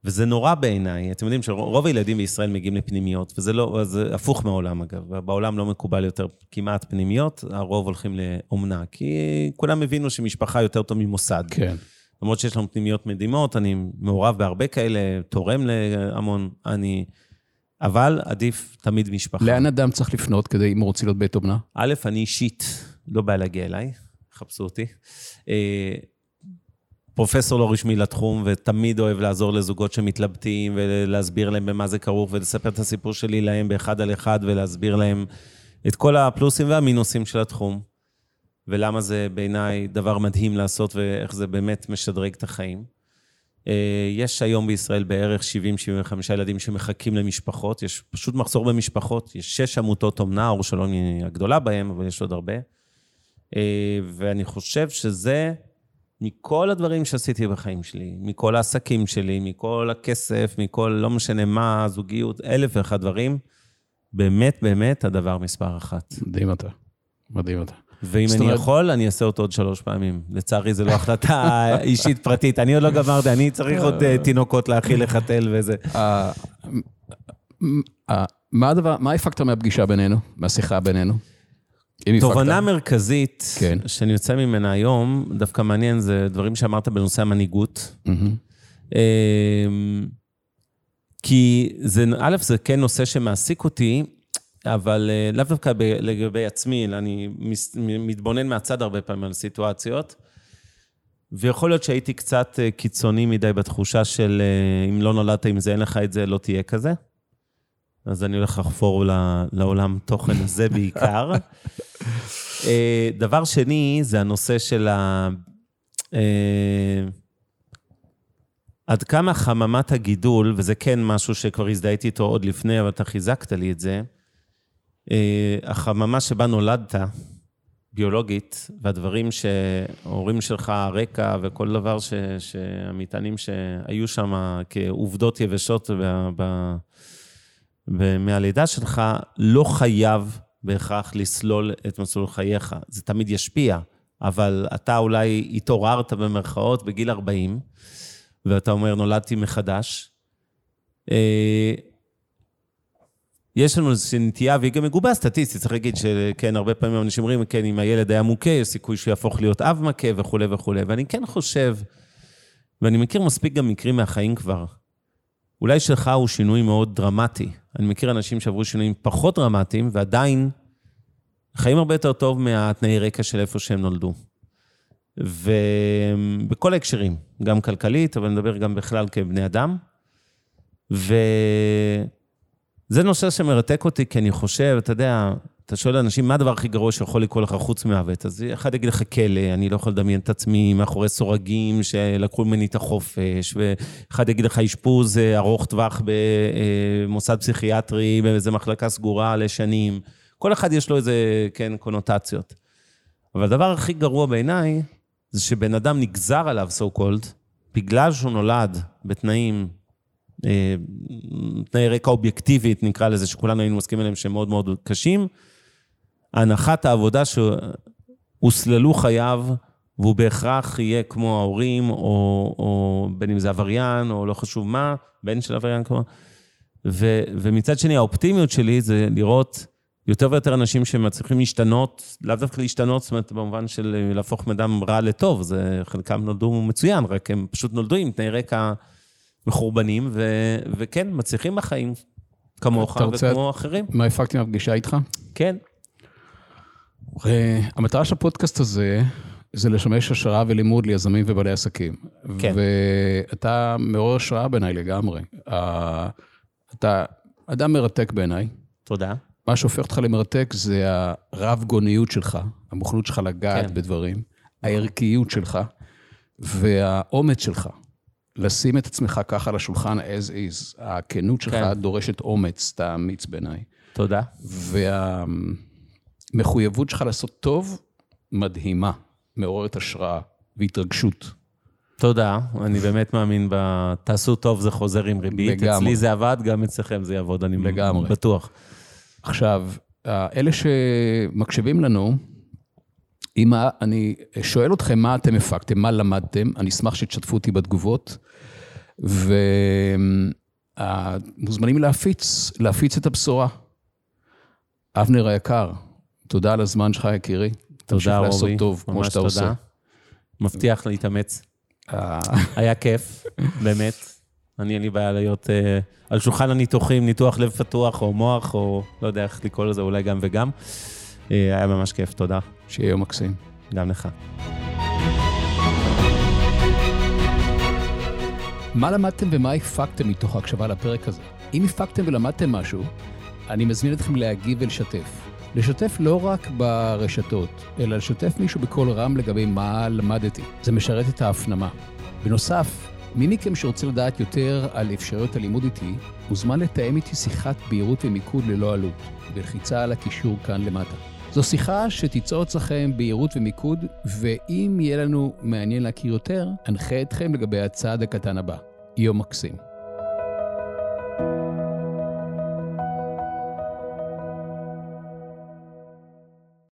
וזה נורא בעיניי. אתם יודעים שרוב הילדים בישראל מגיעים לפנימיות, וזה לא, זה הפוך מהעולם אגב. בעולם לא מקובל יותר כמעט פנימיות, הרוב הולכים לאומנה, כי כולם הבינו שמשפחה יותר טוב ממוסד. כן. למרות שיש לנו פנימיות מדהימות, אני מעורב בהרבה כאלה, תורם להמון, אני... אבל עדיף תמיד משפחה. לאן אדם צריך לפנות כדי, אם הוא רוצה להיות בית אומנה? א', אני אישית, לא בא להגיע אליי, חפשו אותי. אה, פרופסור לא רשמי לתחום, ותמיד אוהב לעזור לזוגות שמתלבטים, ולהסביר להם במה זה כרוך, ולספר את הסיפור שלי להם באחד על אחד, ולהסביר להם את כל הפלוסים והמינוסים של התחום, ולמה זה בעיניי דבר מדהים לעשות, ואיך זה באמת משדרג את החיים. אה, יש היום בישראל בערך 70-75 ילדים שמחכים למשפחות, יש פשוט מחסור במשפחות, יש שש עמותות אומנה, אור שלום היא הגדולה בהן, אבל יש עוד הרבה. אה, ואני חושב שזה, מכל הדברים שעשיתי בחיים שלי, מכל העסקים שלי, מכל הכסף, מכל לא משנה מה, זוגיות, אלף ואחד דברים, באמת, באמת הדבר מספר אחת. מדהים אתה. מדהים אתה. ואם אני אומרת... יכול, אני אעשה אותו עוד שלוש פעמים. לצערי, זו לא החלטה אישית פרטית. אני עוד לא גמרתי, אני צריך עוד אה, תינוקות להאכיל, לחתל וזה. אה, אה, מה הדבר, מה הפקת מהפגישה בינינו, מהשיחה בינינו? תובנה מרכזית, כן. שאני יוצא ממנה היום, דווקא מעניין, זה דברים שאמרת בנושא המנהיגות. Mm-hmm. כי זה, א', זה כן נושא שמעסיק אותי, אבל אה, לאו דווקא לגבי עצמי, אלא אני מתבונן מהצד הרבה פעמים על סיטואציות. ויכול להיות שהייתי קצת אה, קיצוני מדי בתחושה של אה, אם לא נולדת עם זה, אין לך את זה, לא תהיה כזה. אז אני הולך לחפור לעולם תוכן הזה בעיקר. דבר שני, זה הנושא של ה... עד כמה חממת הגידול, וזה כן משהו שכבר הזדהיתי איתו עוד לפני, אבל אתה חיזקת לי את זה, החממה שבה נולדת, ביולוגית, והדברים שההורים שלך, הרקע וכל דבר ש, שהמטענים שהיו שם כעובדות יבשות ב, ב, ב, מהלידה שלך, לא חייב בהכרח לסלול את מסלול חייך. זה תמיד ישפיע, אבל אתה אולי התעוררת במרכאות בגיל 40, ואתה אומר, נולדתי מחדש. יש לנו איזושהי נטייה, והיא גם מגובה סטטיסטית, צריך להגיד שכן, הרבה פעמים אנשים אומרים, כן, אם הילד היה מוכה, יש סיכוי שיהפוך להיות אב מכה וכולי וכולי. ואני כן חושב, ואני מכיר מספיק גם מקרים מהחיים כבר, אולי שלך הוא שינוי מאוד דרמטי. אני מכיר אנשים שעברו שינויים פחות דרמטיים, ועדיין חיים הרבה יותר טוב מהתנאי רקע של איפה שהם נולדו. ובכל ההקשרים, גם כלכלית, אבל נדבר גם בכלל כבני אדם. ו... זה נושא שמרתק אותי, כי אני חושב, אתה יודע, אתה שואל אנשים, מה הדבר הכי גרוע שיכול לקרות לך חוץ מהוות? אז אחד יגיד לך כלא, אני לא יכול לדמיין את עצמי מאחורי סורגים שלקחו ממני את החופש, ואחד יגיד לך אשפוז אה, ארוך טווח במוסד פסיכיאטרי, באיזו מחלקה סגורה לשנים. כל אחד יש לו איזה, כן, קונוטציות. אבל הדבר הכי גרוע בעיניי, זה שבן אדם נגזר עליו, so called, בגלל שהוא נולד בתנאים תנאי רקע אובייקטיבית, נקרא לזה, שכולנו היינו מסכימים עליהם שהם מאוד מאוד קשים, הנחת העבודה שהוסללו חייו, והוא בהכרח יהיה כמו ההורים, או, או בין אם זה עבריין, או לא חשוב מה, בן של עבריין כמו... ו, ומצד שני, האופטימיות שלי זה לראות יותר ויותר אנשים שמצליחים להשתנות, לאו דווקא להשתנות, זאת אומרת, במובן של להפוך אדם רע לטוב, זה חלקם נולדו מצוין, רק הם פשוט נולדו עם תנאי רקע מחורבנים, ו, וכן, מצליחים בחיים, כמוך וכמו אחרים. מה הפקתי מהפגישה איתך? כן. המטרה של הפודקאסט הזה, זה לשמש השראה ולימוד ליזמים ובעלי עסקים. כן. ואתה מעורר השראה בעיניי לגמרי. אתה אדם מרתק בעיניי. תודה. מה שהופך אותך למרתק זה הרב-גוניות שלך, המוכנות שלך לגעת כן. בדברים, הערכיות שלך והאומץ שלך. לשים את עצמך ככה על השולחן as is. הכנות שלך כן. דורשת אומץ, אתה אמיץ בעיניי. תודה. והמחויבות שלך לעשות טוב, מדהימה, מעוררת השראה והתרגשות. תודה, אני באמת מאמין ב... תעשו טוב, זה חוזר עם ריבית. לגמרי. אצלי זה עבד, גם אצלכם זה יעבוד, אני לגמרי. בטוח. עכשיו, אלה שמקשיבים לנו, אם אני שואל אתכם מה אתם הפקתם, מה למדתם, אני אשמח שתשתפו אותי בתגובות, ומוזמנים להפיץ, להפיץ את הבשורה. אבנר היקר, תודה על הזמן שלך, יקירי. תודה, רובי. לעשות טוב, כמו שאתה תודה. עושה. מבטיח להתאמץ. אה. היה כיף, באמת. אני, אין לי בעיה להיות uh, על שולחן הניתוחים, ניתוח לב פתוח או מוח, או לא יודע איך לקרוא לזה, אולי גם וגם. אה, היה ממש כיף, תודה. שיהיה יום מקסים. גם לך. מה למדתם ומה הפקתם מתוך ההקשבה לפרק הזה? אם הפקתם ולמדתם משהו, אני מזמין אתכם להגיב ולשתף. לשתף לא רק ברשתות, אלא לשתף מישהו בקול רם לגבי מה למדתי. זה משרת את ההפנמה. בנוסף, מי מכם שרוצה לדעת יותר על אפשרויות הלימוד איתי, מוזמן לתאם איתי שיחת בהירות ומיקוד ללא עלות, בלחיצה על הקישור כאן למטה. זו שיחה שתיצור אצלכם בהירות ומיקוד, ואם יהיה לנו מעניין להכיר יותר, אנחה אתכם לגבי הצעד הקטן הבא. יום מקסים.